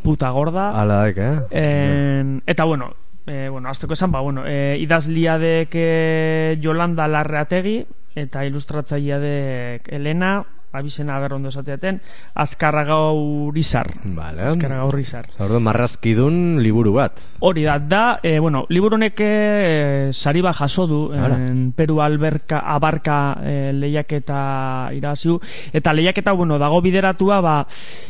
puta gorda. ala eh? En, eta bueno, e, bueno, azteko esan, ba, bueno, e, idazlia dek e, Yolanda Larreategi eta ilustratzailea dek Elena, abizena ager ondo esateaten, Azkarragau Rizar. Vale. Azkarragau Rizar. Orduan marrazkidun liburu bat. Hori da, da, e, bueno, liburu honek e, sari bat jaso du, Hala. en, Peru alberka, abarka e, lehiaketa iraziu, eta lehiaketa, bueno, dago bideratua, ba,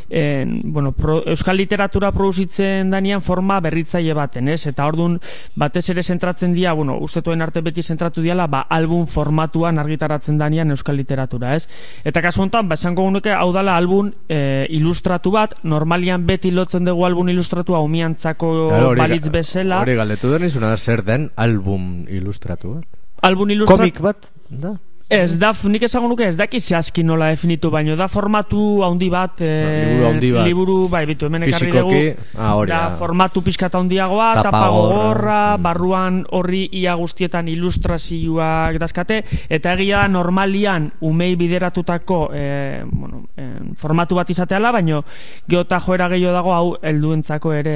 en, bueno, pro, euskal literatura produzitzen danean forma berritzaile baten, ez? Eta ordun batez ere zentratzen dira, bueno, ustetuen arte beti zentratu diala, ba, album formatuan argitaratzen danean euskal literatura, ez? Eta kasu honetan, ba, esango gunuke, hau dala album e, ilustratu bat, normalian beti lotzen dugu album ilustratua umiantzako Claro, hori ga- balitz bezala. Hori galdetu den izuna zer den album ilustratu bat. Album ilustratu... Komik bat, da? Ez, da, nik esango nuke, ez daki zehazki nola definitu, baino da formatu handi bat, e, liburu handi bat. liburu, bai, bitu, hemen ekarri dugu, ah, da, da. formatu pixkat handiagoa, Tapa gorra, gogorra, mm. barruan horri ia guztietan ilustrazioak dazkate, eta egia da normalian umei bideratutako e, bueno, e, formatu bat izateala, baino geota joera gehiago dago hau helduentzako ere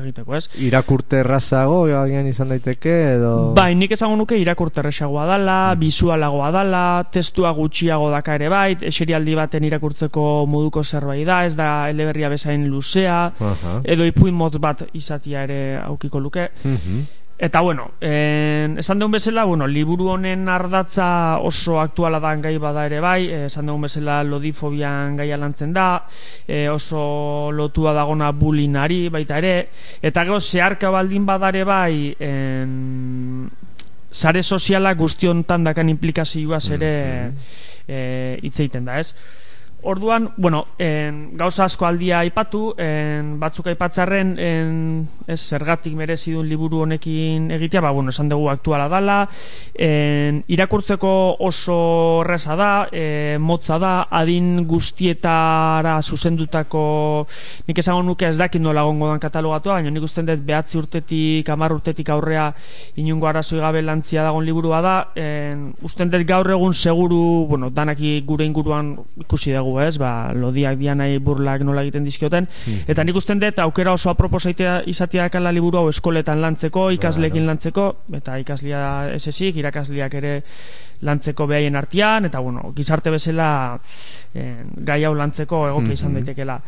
egiteko, ez? Irakurte errazago, agian izan daiteke, edo... Bai, nik esango nuke irakurterresagoa dala, Mm. bisualagoa dala, testua gutxiago daka ere bait, eserialdi baten irakurtzeko moduko zerbait da, ez da eleberria bezain luzea, Aha. edo ipuin motz bat izatia ere aukiko luke. Mhm. Eta bueno, en, esan dugun bezala, bueno, liburu honen ardatza oso aktuala da gai bada ere bai, esan dugun bezala lodifobian gaia lantzen da, eh, oso lotua dagona bulinari baita ere, eta gero zeharka baldin badare bai, en, sare soziala guztiontan dakan implikazioaz ere eh, hitz egiten da, ez? Orduan, bueno, en, gauza asko aldia aipatu, en, batzuk aipatzarren, en, ez, zergatik merezi duen liburu honekin egitea, ba, bueno, esan dugu aktuala dala, en, irakurtzeko oso erreza da, e, motza da, adin guztietara zuzendutako, nik esango nuke ez dakit nola gongo dan katalogatua, baina nik usten dut behatzi urtetik, amar urtetik aurrea inungo arazoi gabe lantzia dagon liburua da, en, usten dut gaur egun seguru, bueno, danaki gure inguruan ikusi dugu dugu, ez? Ba, lodiak dianai burlak nola egiten dizkioten. Hmm. Eta nik usten dut aukera oso aproposaitea izatea dakala liburu hau eskoletan lantzeko, ikasleekin lantzeko, eta ikaslia ez ezik, irakasliak ere lantzeko behaien artean, eta bueno, gizarte bezala eh, gai hau lantzeko egokia izan daitekela.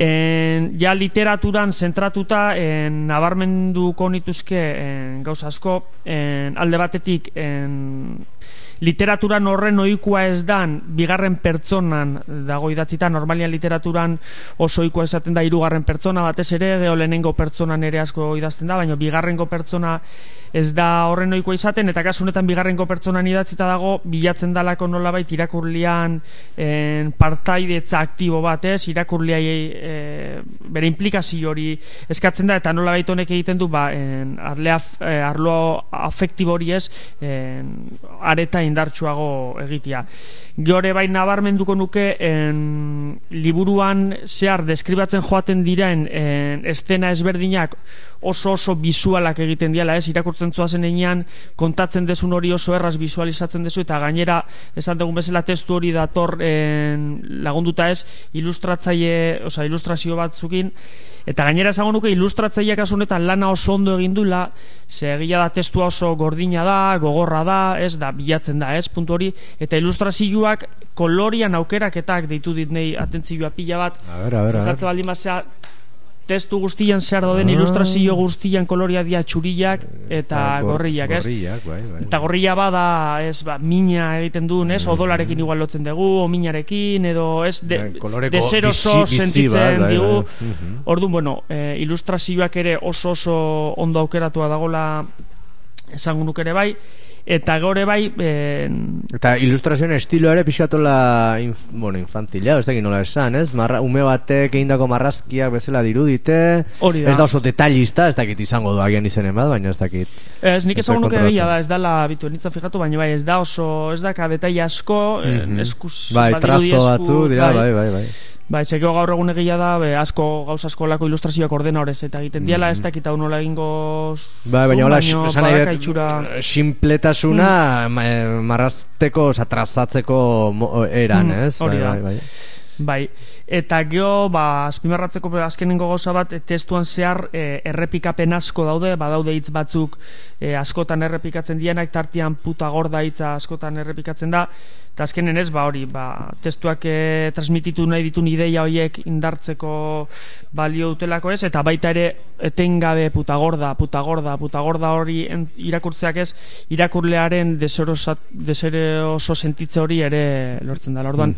En, ja literaturan zentratuta en, nabarmenduko nituzke en, gauza asko en, alde batetik en, literaturan horren ohikoa ez dan bigarren pertsonan dago idatzita normalian literaturan oso ohikoa esaten da hirugarren pertsona batez ere edo lehenengo pertsonan ere asko idazten da baina bigarrengo pertsona ez da horren ohikoa izaten eta kasu honetan bigarrengo pertsonan idatzita dago bilatzen dalako nolabait irakurlian en, partaidetza aktibo batez irakurliai e, bere implikazio hori eskatzen da eta nolabait honek egiten du ba, en, arlea, e, arlo afektibo hori ez? En, areta indartsuago egitea. Gehore bai nabarmenduko nuke en, liburuan zehar deskribatzen joaten diren en, estena ezberdinak oso oso visualak egiten diala, ez? Irakurtzen zoazen einean kontatzen desun hori oso erraz visualizatzen dezu eta gainera esan dugun bezala testu hori dator en, lagunduta ez ilustratzaile, osea ilustrazio batzukin eta gainera esango nuke ilustratzaileak kasu lana oso ondo egin dula, ze egia da testua oso gordina da, gogorra da, ez da bilatzen da, ez? Puntu hori eta ilustrazioak kolorian aukeraketak deitu dit nei atentzioa pila bat. A ber, a ber, a ber. Baldin bazea testu guztian zehar dauden Ah. ilustrazio guztian koloria dia txuriak eta gor- gorriak, ez? Gorriak, bai, bai. Eta gorria bada, ez, ba, mina egiten duen, ez, Mm. odolarekin igual lotzen dugu, o minarekin, edo, ez, de, Bai, kolore deseroso bizi- sentitzen bai, digu. bai. Mhm. Orduan, bueno, e, ilustrazioak ere oso oso ondo aukeratua dagola esango nuke ere bai, eta gore bai, e, Eta ilustrazioen estilo ere pixkatola inf, bueno, infantila, ez dakit nola esan, ez? Marra, ume batek egindako marrazkiak bezala dirudite Hori da. Ez da oso detallista, ez dakit izango du agian izenen bat, baina ez dakit Ez, nik Ez esango da nuke egia da, ez dala bitu nitza fijatu, baina bai, ez da oso, ez daka detaile asko, Mhm. mm eskuz, Bai, badirudi trazo batzu dira, bai, bai, bai Bai, sekio gaur egun egia da, be, asko, gauz asko lako ilustrazioak ordena horrez, eta egiten diala, ez dakit hau nola egingo Mhm. Bai, baina hola, esan nahi itxura... simpletasuna ma- eh, marrazteko, oza, trazatzeko eran, Mm, ez? hori bai, da. bai, bai. Bai, eta geho, ba, azpimarratzeko azkenengo gauza bat, e, testuan zehar e, errepikapen asko daude, badaude hitz batzuk e, askotan errepikatzen dienak, tartian puta gorda hitza askotan errepikatzen da, eta azkenen ez, ba, hori, ba, testuak e, transmititu nahi ditun ideia horiek indartzeko balio dutelako ez, eta baita ere etengabe puta gorda, puta gorda, puta gorda hori en, irakurtzeak ez, irakurlearen deserosa- deseroso sentitze hori ere lortzen da, orduan,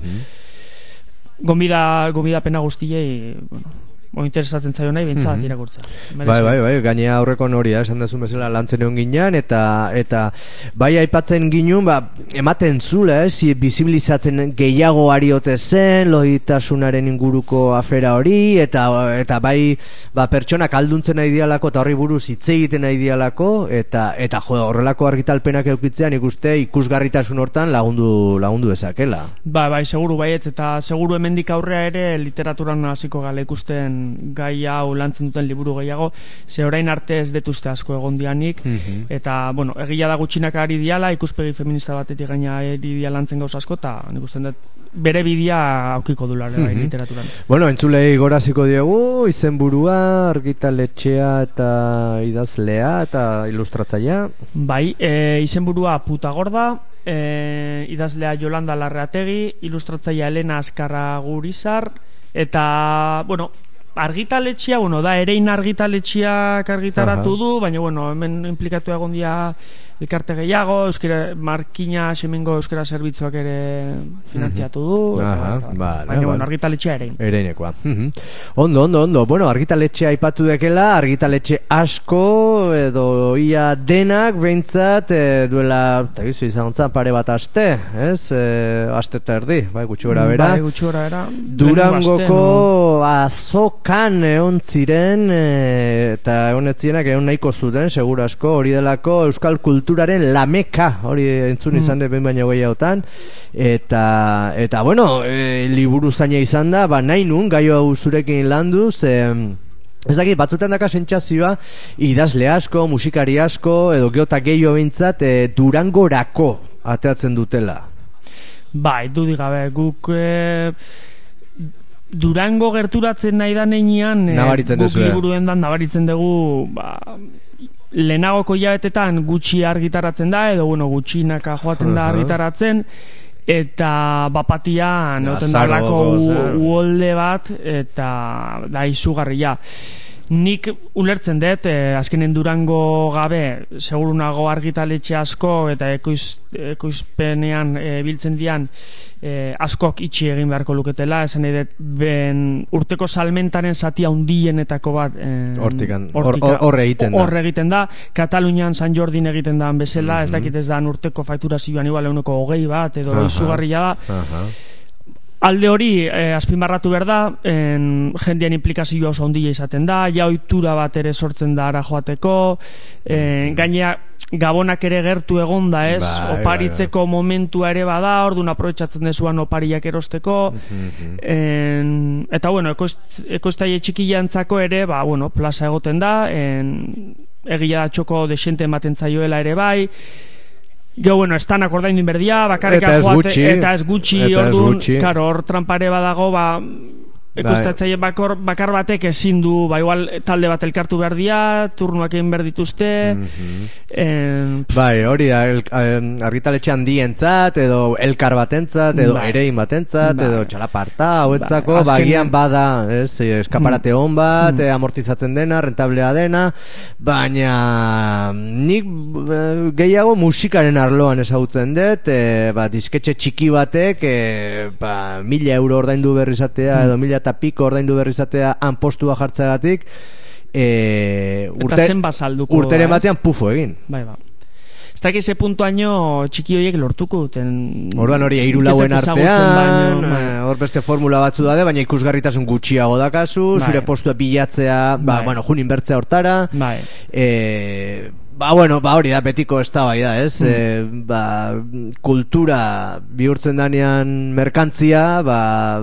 gomida gomida pena guztiei bueno, o interesatzen zaio nahi bintzat Mhm. irakurtza. Bai, bai, bai, gainea aurrekon hori da, esan dazun bezala lantzen egon ginean, eta eta bai aipatzen ginun, ba, ematen zula, ez, eh, bizibilizatzen gehiago ariote zen, loditasunaren inguruko afera hori, eta eta bai, ba, pertsonak alduntzen nahi dialako, eta horri buruz hitz egiten nahi dialako, eta, eta jo, horrelako argitalpenak eukitzean ikuste ikusgarritasun hortan lagundu lagundu dezakela. Bai, bai, seguru baietz eta seguru hemendik aurrea ere literaturan hasiko gala ikusten gai hau lantzen duten liburu gehiago, ze orain arte ez detuzte asko egon dianik, Mhm. eta, bueno, egia da gutxinak ari diala, ikuspegi feminista batetik gaina ari dia lantzen gauz asko, eta nik usten dut bere bidia aukiko dula bai Mhm. literaturan. Bueno, entzulei goraziko diegu, izenburua, argitaletxea eta idazlea eta ilustratzailea. Bai, e, izenburua puta gorda, e, idazlea Jolanda Larreategi, ilustratzailea Elena Azkarra Gurizar, eta, bueno, argitaletxea, bueno, da erein argitaletxeak argitaratu du, baina, bueno, hemen implikatu egon dia elkarte gehiago, euskera, markina semengo euskera zerbitzuak ere finantziatu du, eta, Aha, eta- vale, baina, vale. bueno, argitaletxea erein. Ereinekoa. Mhm. Ondo, ondo, ondo. Bueno, argitaletxea aipatu dekela, argitaletxe asko edo ia denak behintzat e, duela, eta gizu izan zen pare bat aste, ez? E, aste eta erdi, bai, gutxi gora bera. Bai, gutxi gora bera. Durangoko azokan egon ziren e, eta egon etzienak egon nahiko zuten, seguru asko, hori delako euskal kulturaren lameka, hori entzun izan mm. behin baino gehiagotan, eta, eta bueno, e, liburu zaina izan da, ba nahi nun, gaio hau zurekin landu, ze... Ez dakit, batzutan daka sentsazioa idazle asko, musikari asko, edo geota gehiago bintzat, e, durangorako ateatzen dutela. Bai, dudik gabe, guk e, Durango gerturatzen nahi da neinean e, guk liburuen dan nabaritzen dugu ba, lehenagoko hilabetetan gutxi argitaratzen da edo bueno, gutxinaka joaten da argitaratzen eta bapatian Ja, egoten zaro dalako goz, u- eh? uholde bat eta da izugarria nik ulertzen dut eh, azkenen durango gabe seguru nago argitaletxe asko eta ekoiz, ekoizpenean eh, biltzen dian eh, askok itxi egin beharko luketela esan dut ben urteko salmentaren zati handienetako bat eh, Hortikan, hor- hortika- hor- hor egiten da. hor egiten da Katalunian San Jordin egiten da bezala ez Mhm. dakit ez da urteko fakturazioan igual euneko hogei bat edo Aha. izugarria da Aha. Alde hori eh, azpimarratu behar da, en, jendean implikazioa oso handia izaten da, ja ohitura bat ere sortzen da ara joateko, en, gainea gabonak ere gertu egonda ez, Bai, oparitzeko momentua ere bada, orduan aprobetsatzen dezuan opariak erosteko, Mhm. en, eta bueno, ekoiz- ekoiztaile txikiantzako ere, ba, bueno, plaza egoten da, en, egia da txoko desente ematen zaioela ere bai, Gero, bueno, estanak ordaindu inberdia, bakarrik Eta ez gutxi. eta ez gutxi, Eta ez orduan, gutxi. Karo, hor trampare badago, ba, ekoiztatzaile bakor, bakar batek ezin du, ba, igual talde bat elkartu behar dia, turnuak egin behar dituzte, Mhm. en, Bai, hori da, el, argitaletxe handientzat, edo elkar batentzat, edo Bai. erein batentzat, Bai. edo txalaparta, hauentzako, Bai, ba, azkenean- agian bada, ez, eh, eskaparate hon bat, eh, amortizatzen dena, rentablea dena, baina nik eh, gehiago musikaren arloan ezagutzen dut, eh, ba, disketxe txiki batek, eh, ba, mila euro ordaindu berrizatea, edo mila eta piko ordaindu berrizatea, han postua jartzeagatik, eh, eta zen bazalduko. urteren batean pufo egin. Bai, ba. Ez dakit ze puntuaino txiki horiek lortuko duten. Orduan hori hiru lauen artean, bai. eh, hor beste formula batzu dade, baina ikusgarritasun gutxiago dakazu, Bai. zure postua bilatzea, ba, Bai. bueno, jun inbertzea hortara, Bai. e, ba, bueno, ba, hori da, betiko ez da, bai da, ez? Hmm. E, ba, kultura bihurtzen danean merkantzia, ba,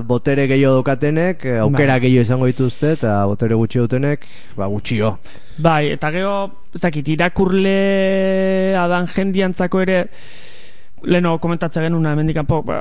botere gehiago dokatenek, eh, aukera Bai. gehiago izango dituzte, eta botere gutxi dutenek, ba, gutxio. Bai, eta gero, ez dakit, irakurle adan jendiantzako ere, leno komentatzen genuna, hemendik kanpo, ba,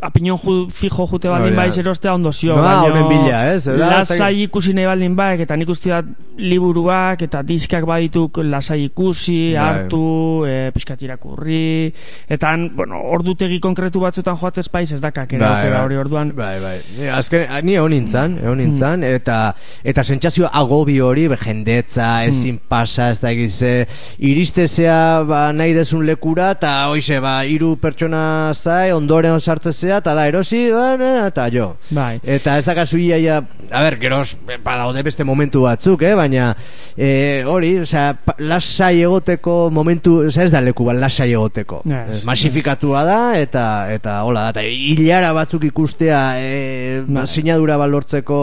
apinon ju, fijo jute baldin bai erostea ondo zio. Baino honen bila, ez? Eta, Lasai ikusi nahi baldin baik, eta nik uste liburuak eta diskak badituk lasai ikusi, Bai. hartu, e, pixkat irakurri, eta bueno, ordutegi konkretu batzutan joatez paiz ez dakak, ere aukera hori orduan. Bai, bai. Ni, azken, ni egon nintzen, egon nintzen, eta, eta sentsazio agobio hori, jendetza, ezin pasa, ez da egize, iristezea, ba, nahi desun lekura, eta hoize, ba, hiru pertsona zai, ondoren sartzezea, eta da, erosi, ba, ne, eta jo. Bai. Eta ez dakazu iaia, a ber, geroz, badaude beste momentu batzuk, eh, baina, eh, hori, pa- lasai egoteko momentu, osea, ez da leku bat, lasai egoteko. Ez, Eh, Masifikatua da, eta, eta hola da, eta hilara batzuk ikustea, eh, Bai. sinadura bat lortzeko,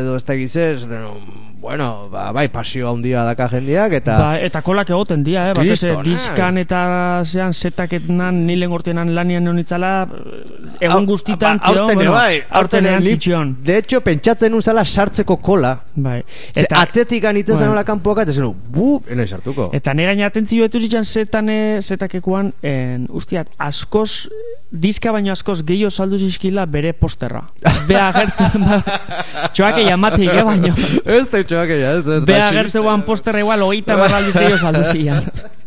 edo ez da egizez, bueno, ba, bai, pasio handia daka jendeak, eta... Ba, eta kolak egoten dira, eh? Batez, eh? diskan eta zean zetaketan nilen gortenan lanian honitzala egun guztitan ba, aurten ere bai, aurten erantzitxion. De hecho, pentsatzen unzala sartzeko kola, Bai. Ze atetik aniten Bai. zenola kanpoak, eta zenu, bu, enai sartuko. Eta nire gaina atentzio etu zitzan zetan e, zetakekuan, en, ustiat, askoz, diska baino askoz gehiago saldu zizkila bere posterra. Bea agertzen, ba, txoake jamatik, eh, baino. Ez da itxoak ella, ez, ez da Bea xiliste. agertzen guan posterra igual, hogeita marraldiz gehiago saldu zian.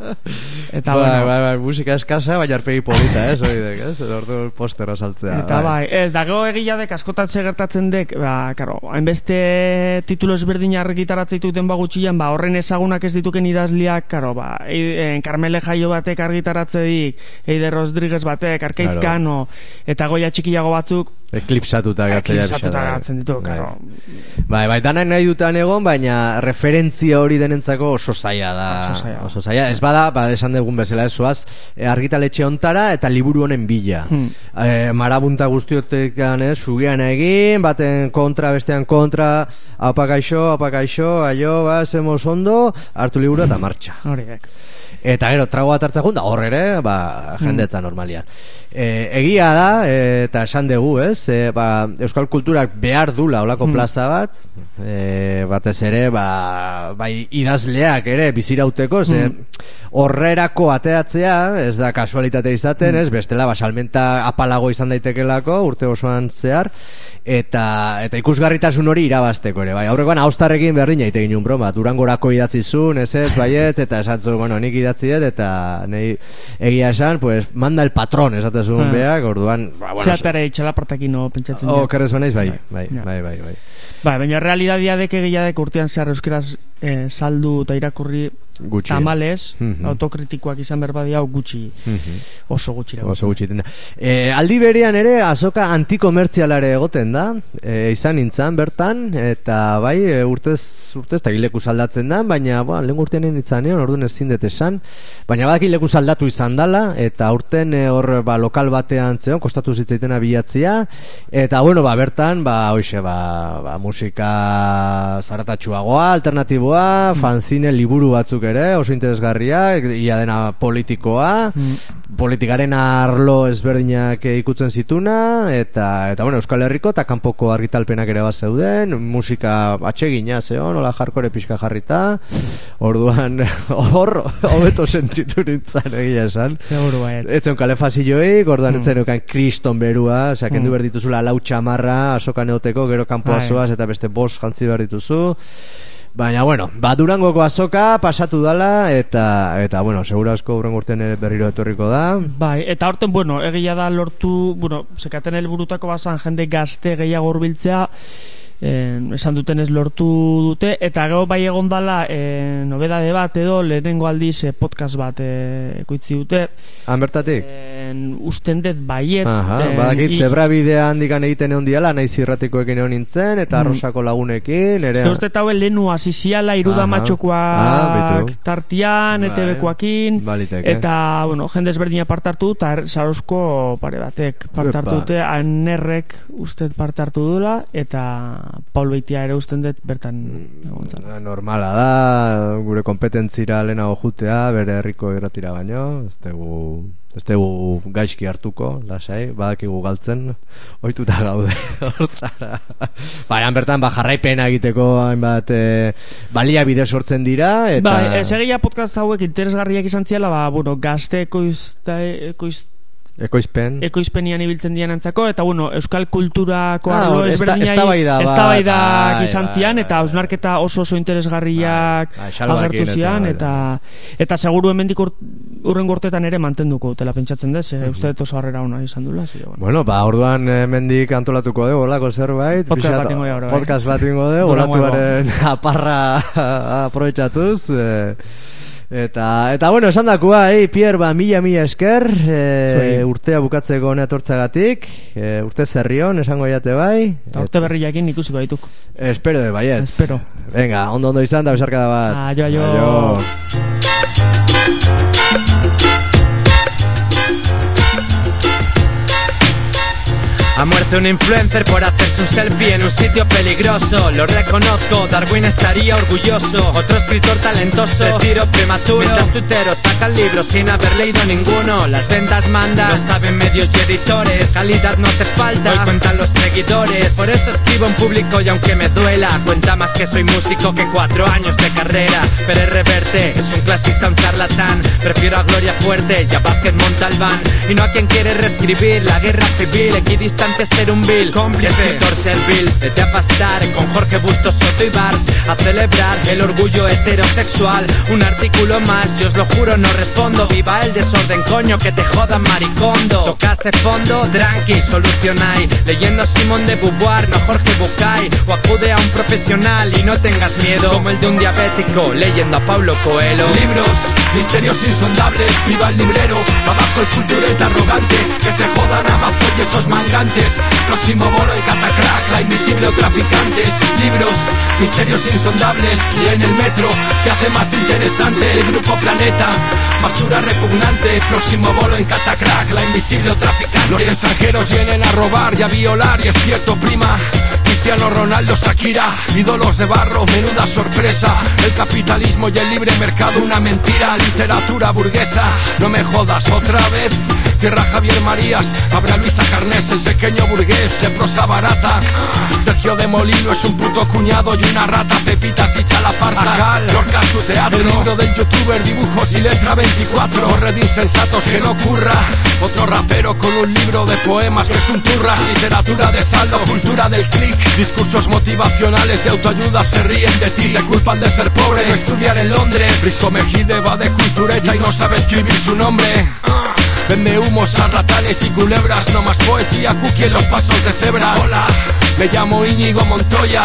Eta, bai, bueno, bai, bai, musika eskasa, baina arpegi polita, ez, hori dek, ez, ordu postera saltzea. Eta bai, ez, da gero egia dek askotan gertatzen dek, ba, karo, hainbeste titulo ezberdin argitaratzen dituten bagutxian, ba, horren ezagunak ez dituken idazliak, karo, ba, e, en, Carmele Jaio batek argitaratze dik, Eider Rodriguez batek, Claro. Cano, eta goia txikiago batzuk, Eklipsatuta gatzea eklipsatuta gatzen ditu, Bai. karo. Bai, bai, danak nahi dutan egon, baina referentzia hori denentzako oso zaila da. Oso zaila. Oso zaila. Ez bada, ba, esan dugun bezala ez zoaz, eh, argitaletxe ontara eta liburu honen bila. Hmm. e, marabunta guztiotekan, eh, sugian egin, baten kontra, bestean kontra, apakaixo, apakaixo, aio, ba, zemos ondo, hartu liburu eta martxa. Horiek. Eta gero, trago bat hartzen junda, hor ere, ba, jendetza normalian. E, egia da, e, eta esan dugu, ez, e, ba, Euskal Kulturak behar dula olako plaza bat, e, batez ere, ba, bai idazleak ere, bizirauteko, ze horrerako ateatzea, ez da kasualitate izaten, ez, bestela, ba, salmenta apalago izan daitekelako, urte osoan zehar, eta eta ikusgarritasun hori irabasteko ere, bai, aurrekoan austarrekin berdina ite ginen broma, durangorako idatzi zuen, ez ez, baietz, eta esan zuen, bueno, nik idatzi dut, eta nei egia esan, pues, manda el patrón, esaten zuen Ah. beak, orduan, ba, bueno, Zeatare itxalapartakin no pentsatzen Oh, kerrez banaiz, bai, bai, Ja. bai, bai, bai. Ba, baina realidadia dek egia dek urtean zehar euskeraz eh, saldu eta irakurri Gutxi. tamales, Mhm. autokritikoak izan berbadia hau gutxi, oso gutxi. irakurri. Oso gutxi da. E, aldi berean ere azoka antikomertzialare egoten da, e, izan nintzen bertan, eta bai, e, urtez, urtez, eta gileku saldatzen da, baina, ba, lehen urtean nintzen egon, orduan ezin dut esan, baina badak gileku saldatu izan dala, eta urten hor, ba, lokal batean zeon, kostatu zitzaitena bilatzia, eta, bueno, ba, bertan, ba, hoxe, ba, ba musika zaratatxuagoa, alternatiboa, fanzine, liburu batzuk ere, oso interesgarria, ia dena politikoa, politikaren arlo ezberdinak ikutzen zituna eta eta bueno Euskal Herriko eta kanpoko argitalpenak ere bat zeuden musika atsegina zeon hola jarkore pixka jarrita orduan hor hobeto sentitu nintzen egia esan Seguru baiet. Etzen kalefazioik, orduan etzen eukan kriston berua, osea, kendu behar dituzula lau txamarra, asoka neoteko, gero kanpoa Bai. eta beste bost jantzi behar dituzu. Baina, bueno, ba, durangoko azoka pasatu dala, eta, eta bueno, segura asko urrengo urtean ere berriro etorriko da. Bai, eta horten, bueno, egia da lortu, bueno, sekaten helburutako bazan jende gazte gehiago hurbiltzea, eh, esan duten ez lortu dute, eta gero bai egon dala eh, nobedade bat edo lehenengo aldiz eh, podcast bat eh, ekoitzi dute, Han bertatik? eh, usten dut baietz, Aha, eh, badakit zebra bidea handikan egiten egon diala, naiz irratikoekin egon nintzen, eta arrosako lagunekin, ere... Mm. Ze uste taue lehenu hasi ziala iruda Aha. Ah, tartian, Bai. ETV-koakin, Baliteke. eta, bueno, jende ezberdina parte hartu, eta Sarosko pare batek dute, anerrek uste parte hartu dula, eta Paul Beitia ere usten dut bertan egon. Ah, Normala da, gure kompetentzira lehenago jutea, bere herriko irratira baino, ez dugu, ez dugu gaizki hartuko, lasai, badakigu galtzen, ohituta gaude, hortara. Baina bertan, ba, jarraipena egiteko hainbat e, baliabide sortzen dira, eta... Bai, ez egia podcast hauek interesgarriak izan ziala, ba, bueno, gazte ekoizta, ekoiz, Ekoizpen. ekoizpenian ibiltzen dian antzako, eta bueno, euskal kulturako Ah, arlo ezberdinai eztabaidak bai, izan bai, zian, bai, eta hausnarketa oso oso interesgarriak agertu zian, eta, eta seguru hemendik ur, urrengo urtetan ere mantenduko dutela pentsatzen dez, Mhm. mm uste dut oso harrera ona izan dula, zire, bueno. Bueno, ba, orduan hemendik antolatuko dugu, olako zerbait. Podcast bat ingo dugu, bai. Podcast bat ingo dugu, olatuaren aparra aprobetxatuz. Eh, eta, eta bueno, esan dakua, eh, Pierre, ba, mila, mila esker, eh, Zuei. urtea bukatzeko honea tortzagatik, eh, urte zerrion, esango jate bai. Eta urte berriakin ikusiko baituk. Espero de baiet. Espero. Venga, ondo ondo izan da, besarkada bat. Aio, aio. Ha muerto un influencer por hacerse un selfie en un sitio peligroso. Lo reconozco, Darwin estaría orgulloso. Otro escritor talentoso, retiro prematuro. Mientras tuiteros sacan libros sin haber leído ninguno. Las ventas mandan, lo saben medios y editores. Calidad no hace falta, hoy cuentan los seguidores. Por eso escribo en público y aunque me duela, cuenta más que soy músico que cuatro años de carrera. Pero reverte, es un clasista, un charlatán. Prefiero a Gloria Fuerte y a Vázquez Montalbán. Y no a quien quiere reescribir la guerra civil. Equidistante ser un vil, cómplice, servil. Vete a pastar con Jorge Bustos, Soto y Bars. A celebrar el orgullo heterosexual. Un artículo más, yo os lo juro, no respondo. Viva el desorden, coño, que te jodan maricondo. Tocaste fondo, tranqui, solucionai. Leyendo a Simón de Beauvoir, no Jorge Bucay. O acude a un profesional y no tengas miedo. Como el de un diabético, leyendo a Pablo Coelho. Libros, misterios insondables, viva el librero, abajo el cultureta arrogante, que se jodan Amazon y esos mangantes Próximo bolo en Catacrack, la invisible o traficantes Libros, misterios insondables Y en el metro, que hace más interesante El grupo Planeta, basura repugnante Próximo bolo en Catacrack, la invisible o traficantes Los extranjeros vienen a robar y a violar Y es cierto prima Cristiano Ronaldo, Shakira, ídolos de barro, menuda sorpresa. El capitalismo y el libre mercado, una mentira. Literatura burguesa, no me jodas otra vez. Cierra Javier Marías, habrá Luisa Carnés, el pequeño burgués de prosa barata. Sergio de Molino es un puto cuñado y una rata. Pepitas y chalaparta. Lorca su teatro. El libro del youtuber, dibujos y letra 24. Corred insensatos que no ocurra. Otro rapero con un libro de poemas que es un turra. Literatura de saldo, cultura del click. Discursos motivacionales de autoayuda se ríen de ti. Te culpan de ser pobre, no estudiar en Londres. Risco Mejide va de cultureta y no sabe escribir su nombre. Vende humos a y culebras No más poesía cookie en los pasos de cebra. Hola, me llamo Íñigo Montoya.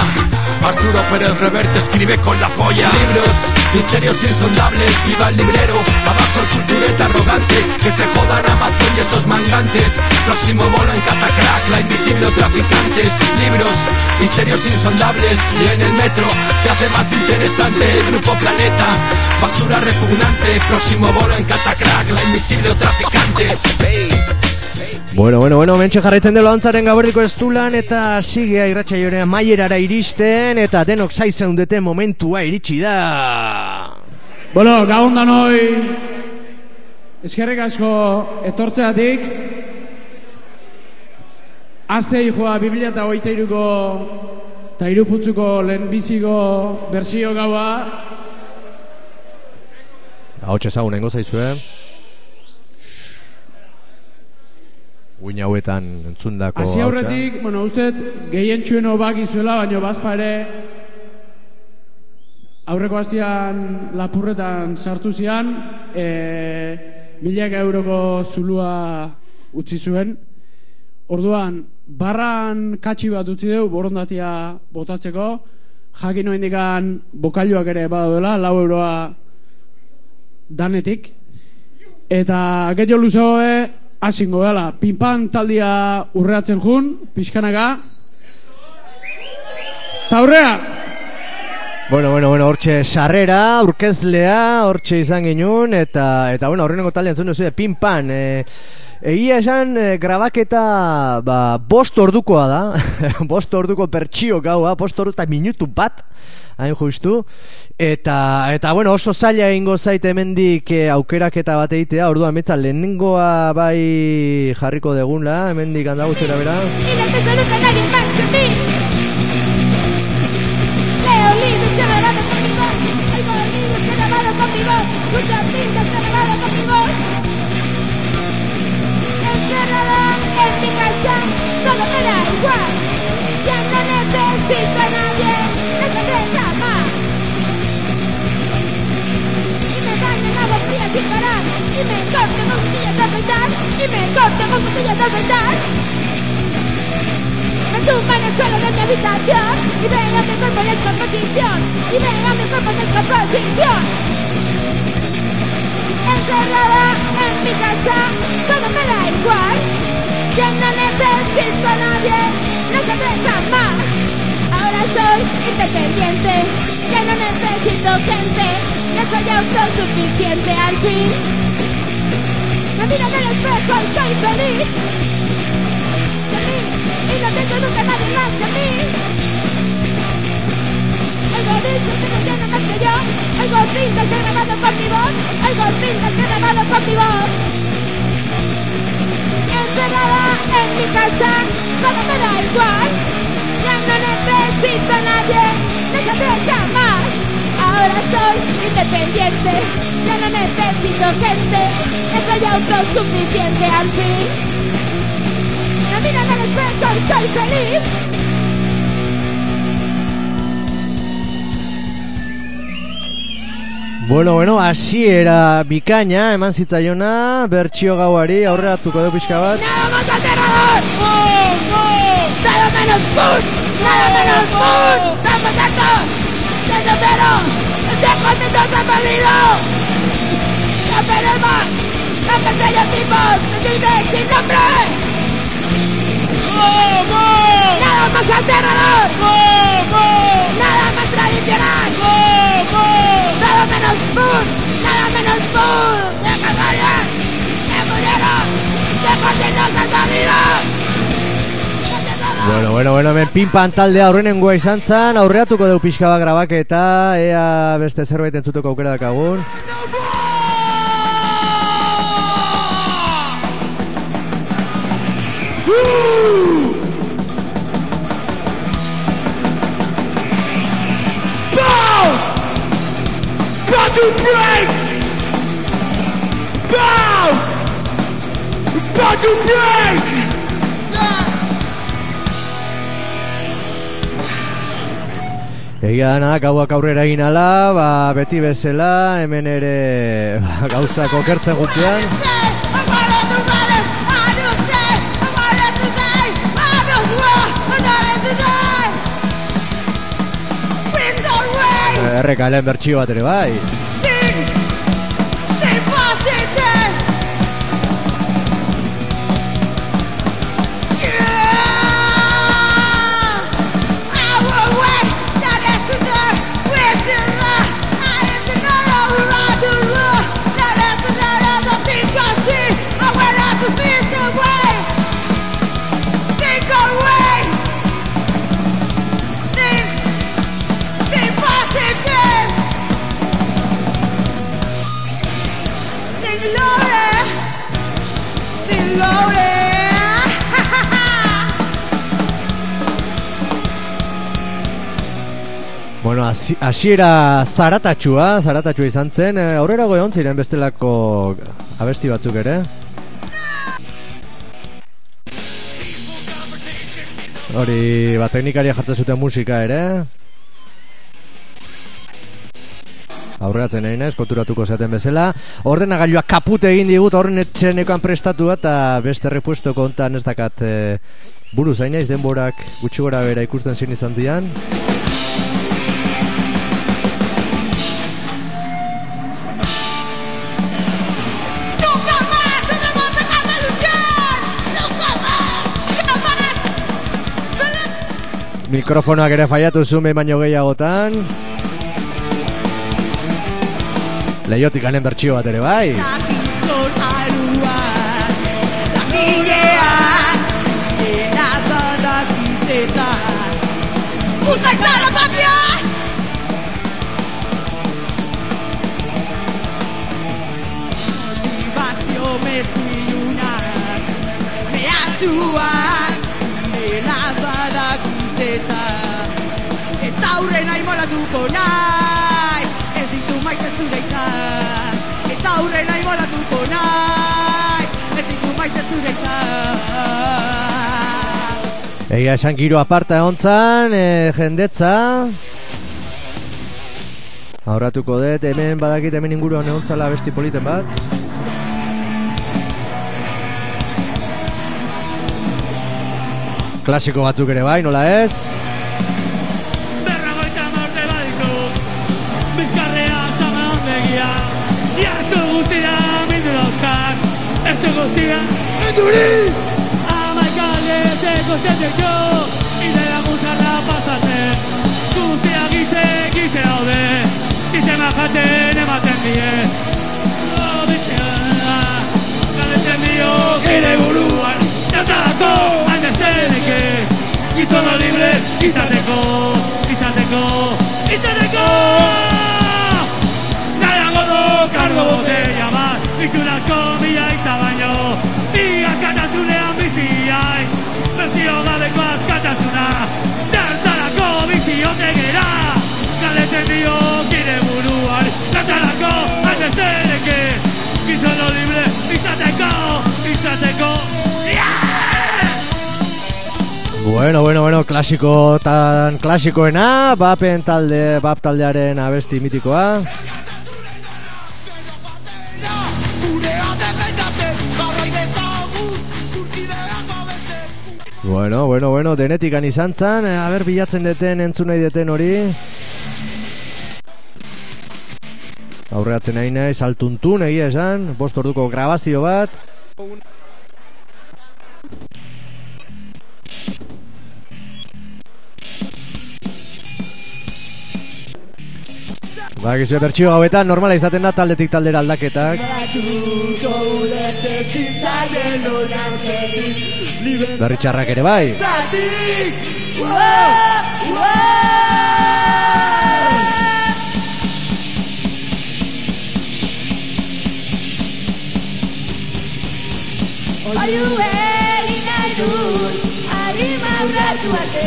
Arturo Pérez Reverte escribe con la polla. Libros, misterios insondables. Viva el librero, abajo el cultureta arrogante. Que se jodan Amazon y esos mangantes. Próximo bolo en Catacrack La invisible o traficantes Libros, misterios insondables. Y en el metro, que hace más interesante El grupo Planeta, basura repugnante. Próximo bolo en Catacrack La invisible o traficantes Bueno, bueno, bueno, mentxe jarraitzen delo antzaren gaberdiko estulan eta sigea irratxa jorea maierara iristen eta denok zaizeundete momentua iritsi da. Bueno, gabon danoi Eskerrik asko etortzeatik Azte joa Biblia eta hogeita iruko eta iruputzuko lehenbiziko bersio gaua Hau txezagun nengo zaizue. Uin hauetan entzundako Hasi aurretik, bueno, uste gehien txueno bakizuela, baina bazpa ere aurreko hastian lapurretan sartu zian, e, milaka euroko zulua utzi zuen. Orduan, barran katxi bat utzi dugu borondatia botatzeko, jakin indikan bokailuak ere badaudela, lau euroa danetik. Eta gehiago luzeoe, hasingo gala, pinpan taldia urreatzen jun, pixkanaka. Ta aurrea! Bueno, bueno, bueno, hortxe sarrera, aurkezlea, hortxe izan ginun, eta, eta bueno, horreneko talde entzun duzu, pin pan, e, egia esan e, grabaketa, ba, bost ordukoa da, bost orduko pertsio gaua, bost ordu eta minutu bat, hain justu, eta, eta bueno, oso zaila egingo zaite hemendik e, aukeraketa bat egitea, orduan metza lehenengoa bai jarriko degula, hemendik handagutxera bera. Con cuchillas de afeitar. Me tumban el suelo de mi habitación. Y veo mi cuerpo en descomposición Y veo mi cuerpo en descomposición Encerrada en mi casa Todo me da igual. Ya no necesito a nadie No se deja más. Ahora soy independiente Ya no necesito gente. Ya soy autosuficiente al fin Me miro en el espejo y soy feliz y no tengo nunca nadie más que mí. Oigo discos que no tienen más que yo, oigo cintas que grabado con mi voz, oigo cintas que grabado con mi voz. Encerrada en mi casa, todo me igual, ya no necesito a nadie, deja más. Ahora soy independiente, ya no necesito gente, soy autosuficiente al fin. Me miran al espejo y soy feliz. Bueno, bueno, hasiera bikaina eman zitzaiona bertsio gauari aurreratuko du pixka bat. ¡Nada más aterrador! ¡Bum, bum! ¡Nada menos boom! ¡Nada menos boom! ¡Estamos hartos! ¡Desde cero! tiempo el mundo está perdido. ¡No tenemos! ¡No pequeños tipos! ¡Sin, sin nombre! ¡Vamos! ¡Nada más aterrador! ¡Vamos! ¡Nada más Bueno, bueno, bueno, hemen pinpan taldea aurrenengoa izan zan, aurreatuko deu pixka bat grabaketa, ea beste zerbait entzuteko aukera dakagun. Got to break! Bow! Got to break! Egia dana, gauak aurrera egin ala, ba, beti bezala, hemen ere ba, gauzak okertzen gutzean. Errekalen bertxio bat ere bai. Hasiera zaratatxua, zaratatxua izan zen, eh, aurrera egon ziren bestelako abesti batzuk ere. Hori, ba, teknikaria jartzen zuten musika ere. Aurreatzen nahi naiz, konturatuko zaten bezala. Ordenagailua kapute egin digut, horren etxenekoan prestatu eta beste repuesto kontan ez dakat e, buruz hain naiz denborak gutxi gora bera ikusten zin izan dian. Mikrofonoak ere faiatu zume baino gehiagotan. Leiotik anen bertxio bat ere bai. Uzak zara papia! Motivazio mezu ilunak, mehatxuak, dakitetan. Eta aurrena imolatuko nahi Ez ditu maite zure izan Eta aurrena imolatuko nahi Ez ditu maite zure izan Egia esan giro aparta egon e, jendetza. Aurratuko dut, hemen badakit hemen inguruan egon besti politen bat. Klasiko batzuk ere bai, nola ez? Berrogeita marre baditu Bizkarrea txama ondegia. Iazko guztia mindu dauzkan. Ez du guztia. Enduri! Amaika aldezeko zeteko Idea guzarra pasatzen. Guztia gize, gize daude Sistema jaten ematen die. Oh, bizia Galetzen dio gire buruan. Jatarako hainbesteleke Gizono libre izateko Izateko Izateko! Nahiago du kargo botella bat Itxurazko mila eta baino Bi askatasunean biziai. Bertzio gabeko askatasuna Zertarako biziote gera Galetzen dio gire buruan Zertarako hainbesteleke Gizono libre izateko Izateko. Yeah! Bueno, bueno, bueno, klasiko tan klasikoena, bapen talde, bap taldearen abesti mitikoa. Bueno, bueno, bueno, denetikan izan zan, eh, a ber, bilatzen deten, entzun nahi deten hori. Aurreatzen nahi nahi, saltuntun egia esan, bost orduko grabazio bat. Ba, gizue bertxio hauetan normala izaten da taldetik taldera aldaketak. Batuko ulerte zitzaien onartzetik Libre Berri txarrak ere bai. zatik Wow, wow Oiu egin nahi dut Arima urratu arte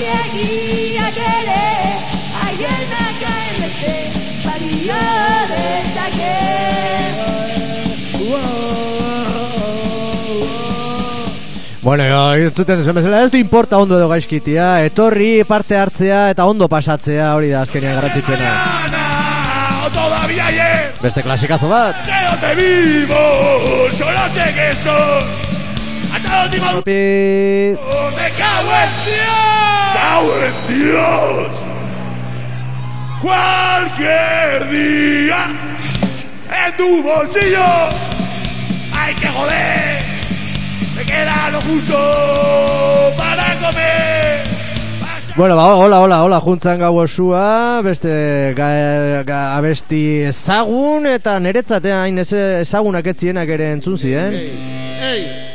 Aiegiak ere Aienak hainbeste Balio dezake Bueno, entzuten duzuen bezala, ez du importa ondo edo gaizkitia, etorri parte hartzea eta ondo pasatzea hori da azkenean ayer Beste klasikazo bat. que donde vivo! Solo sé que estoy la última Topi. me cago en Dios. Cago en Dios. Cualquier día. En tu bolsillo. Hay que joder. Me queda lo justo para comer. Bueno, ba, hola, hola, hola, juntzan gau osua, beste ga, ga, abesti ezagun eta niretzatea hain ez ezagunak etzienak ere entzun ziren. Hau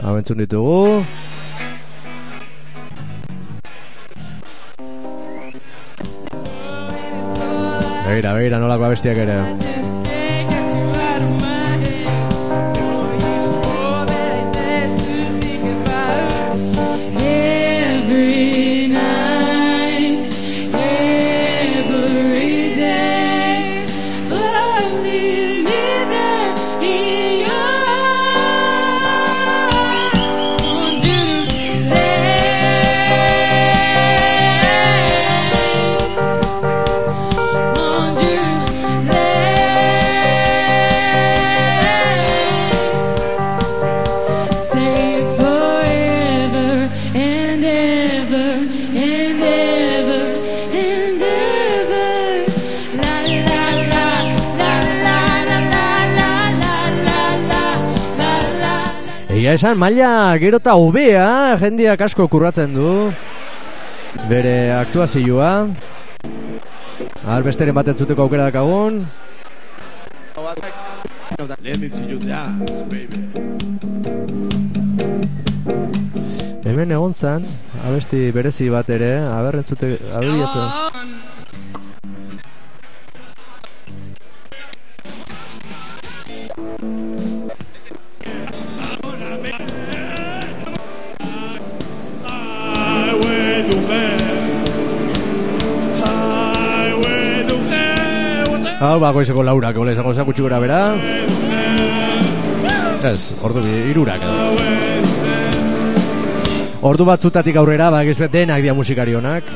entzun ditugu. Begira, begira, nolako abestiak ere. Egia esan, maila gero eta hobea jendeak asko kurratzen du. Bere aktuazioa. Ahal besteren bat entzuteko aukera dakagun baby. Hemen egon zan, abesti berezi bat ere, aber entzute, ba, goizeko laurak, hola, izango zen gutxi gora bera. Ez, ordu irurak. Ordu batzutatik aurrera, ba, gizue denak dia musikari honak.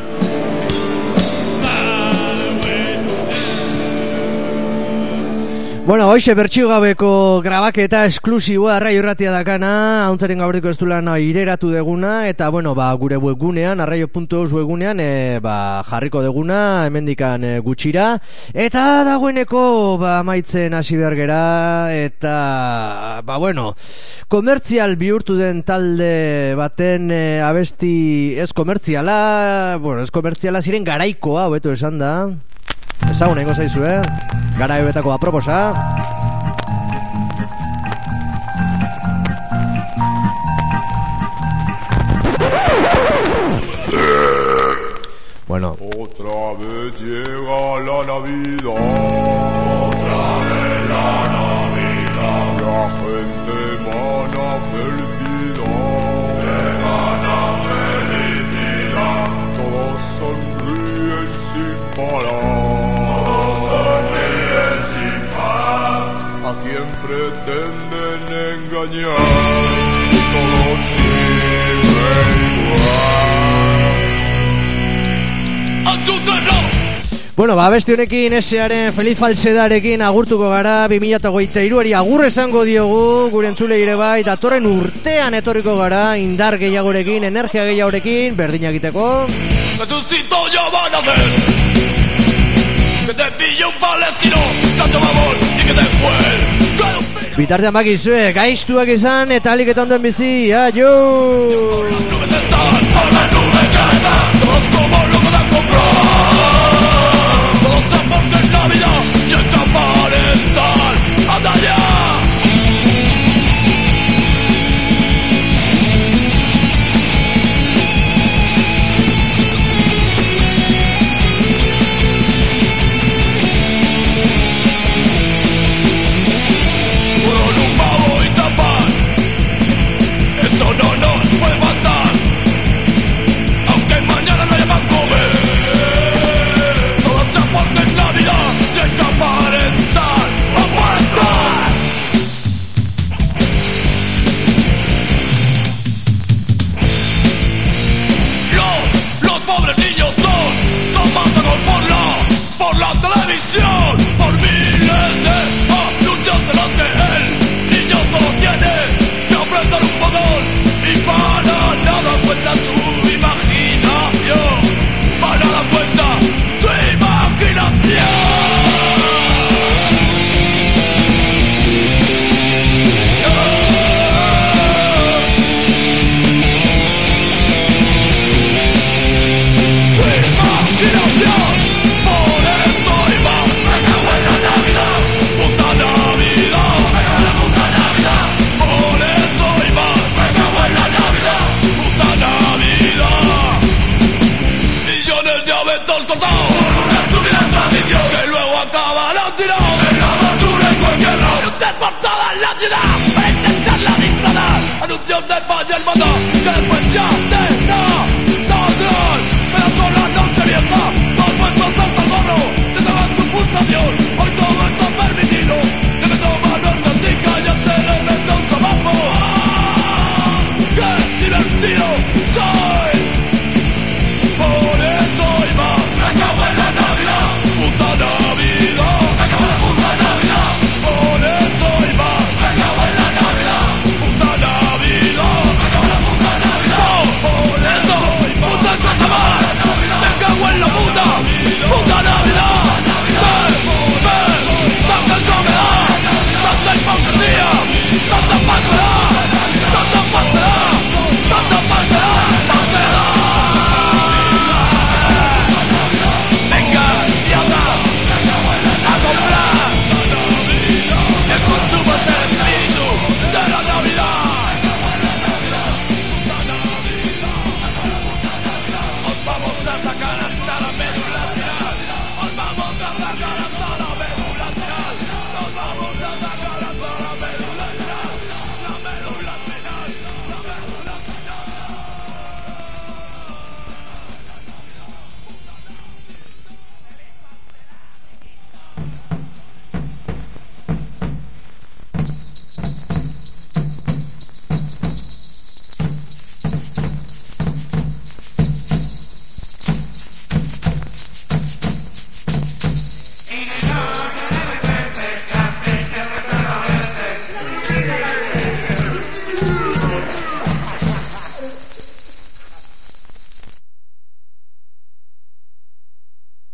Bueno, hoxe bertxio gabeko grabaketa esklusiboa arraio irratia dakana, hauntzaren gaurriko ez du lan ireratu deguna, eta bueno, ba, gure webgunean, arraio.eus webgunean, e, ba, jarriko deguna, hemendikan e, gutxira, eta dagoeneko, ba, maitzen hasi behar gera, eta, ba, bueno, komertzial bihurtu den talde baten e, abesti ez komertziala, bueno, ez komertziala ziren garaikoa, hobeto esan da, Ezagun egingo zaizu, eh? Gara ebetako aproposa. Bueno, Otra vez llega la Navidad. Otra vez la Navidad. La gente emana felicidad. Emana felicidad. Todos sonríen sin parar. Quien pretenden engañar. Todo sigue igual. Bueno, ba, beste honekin esearen Feliz Falsedarekin agurtuko gara 2023ari agur esango diogu gure entzule ire bai datorren urtean etorriko gara indar gehiagorekin, energia gehiagorekin berdina egiteko Resucito ya van a ver Que te pille un palestino Cacho babón y que te Bitartean baki zue, gaiztuak izan eta aliketan duen bizi, aio! Aio!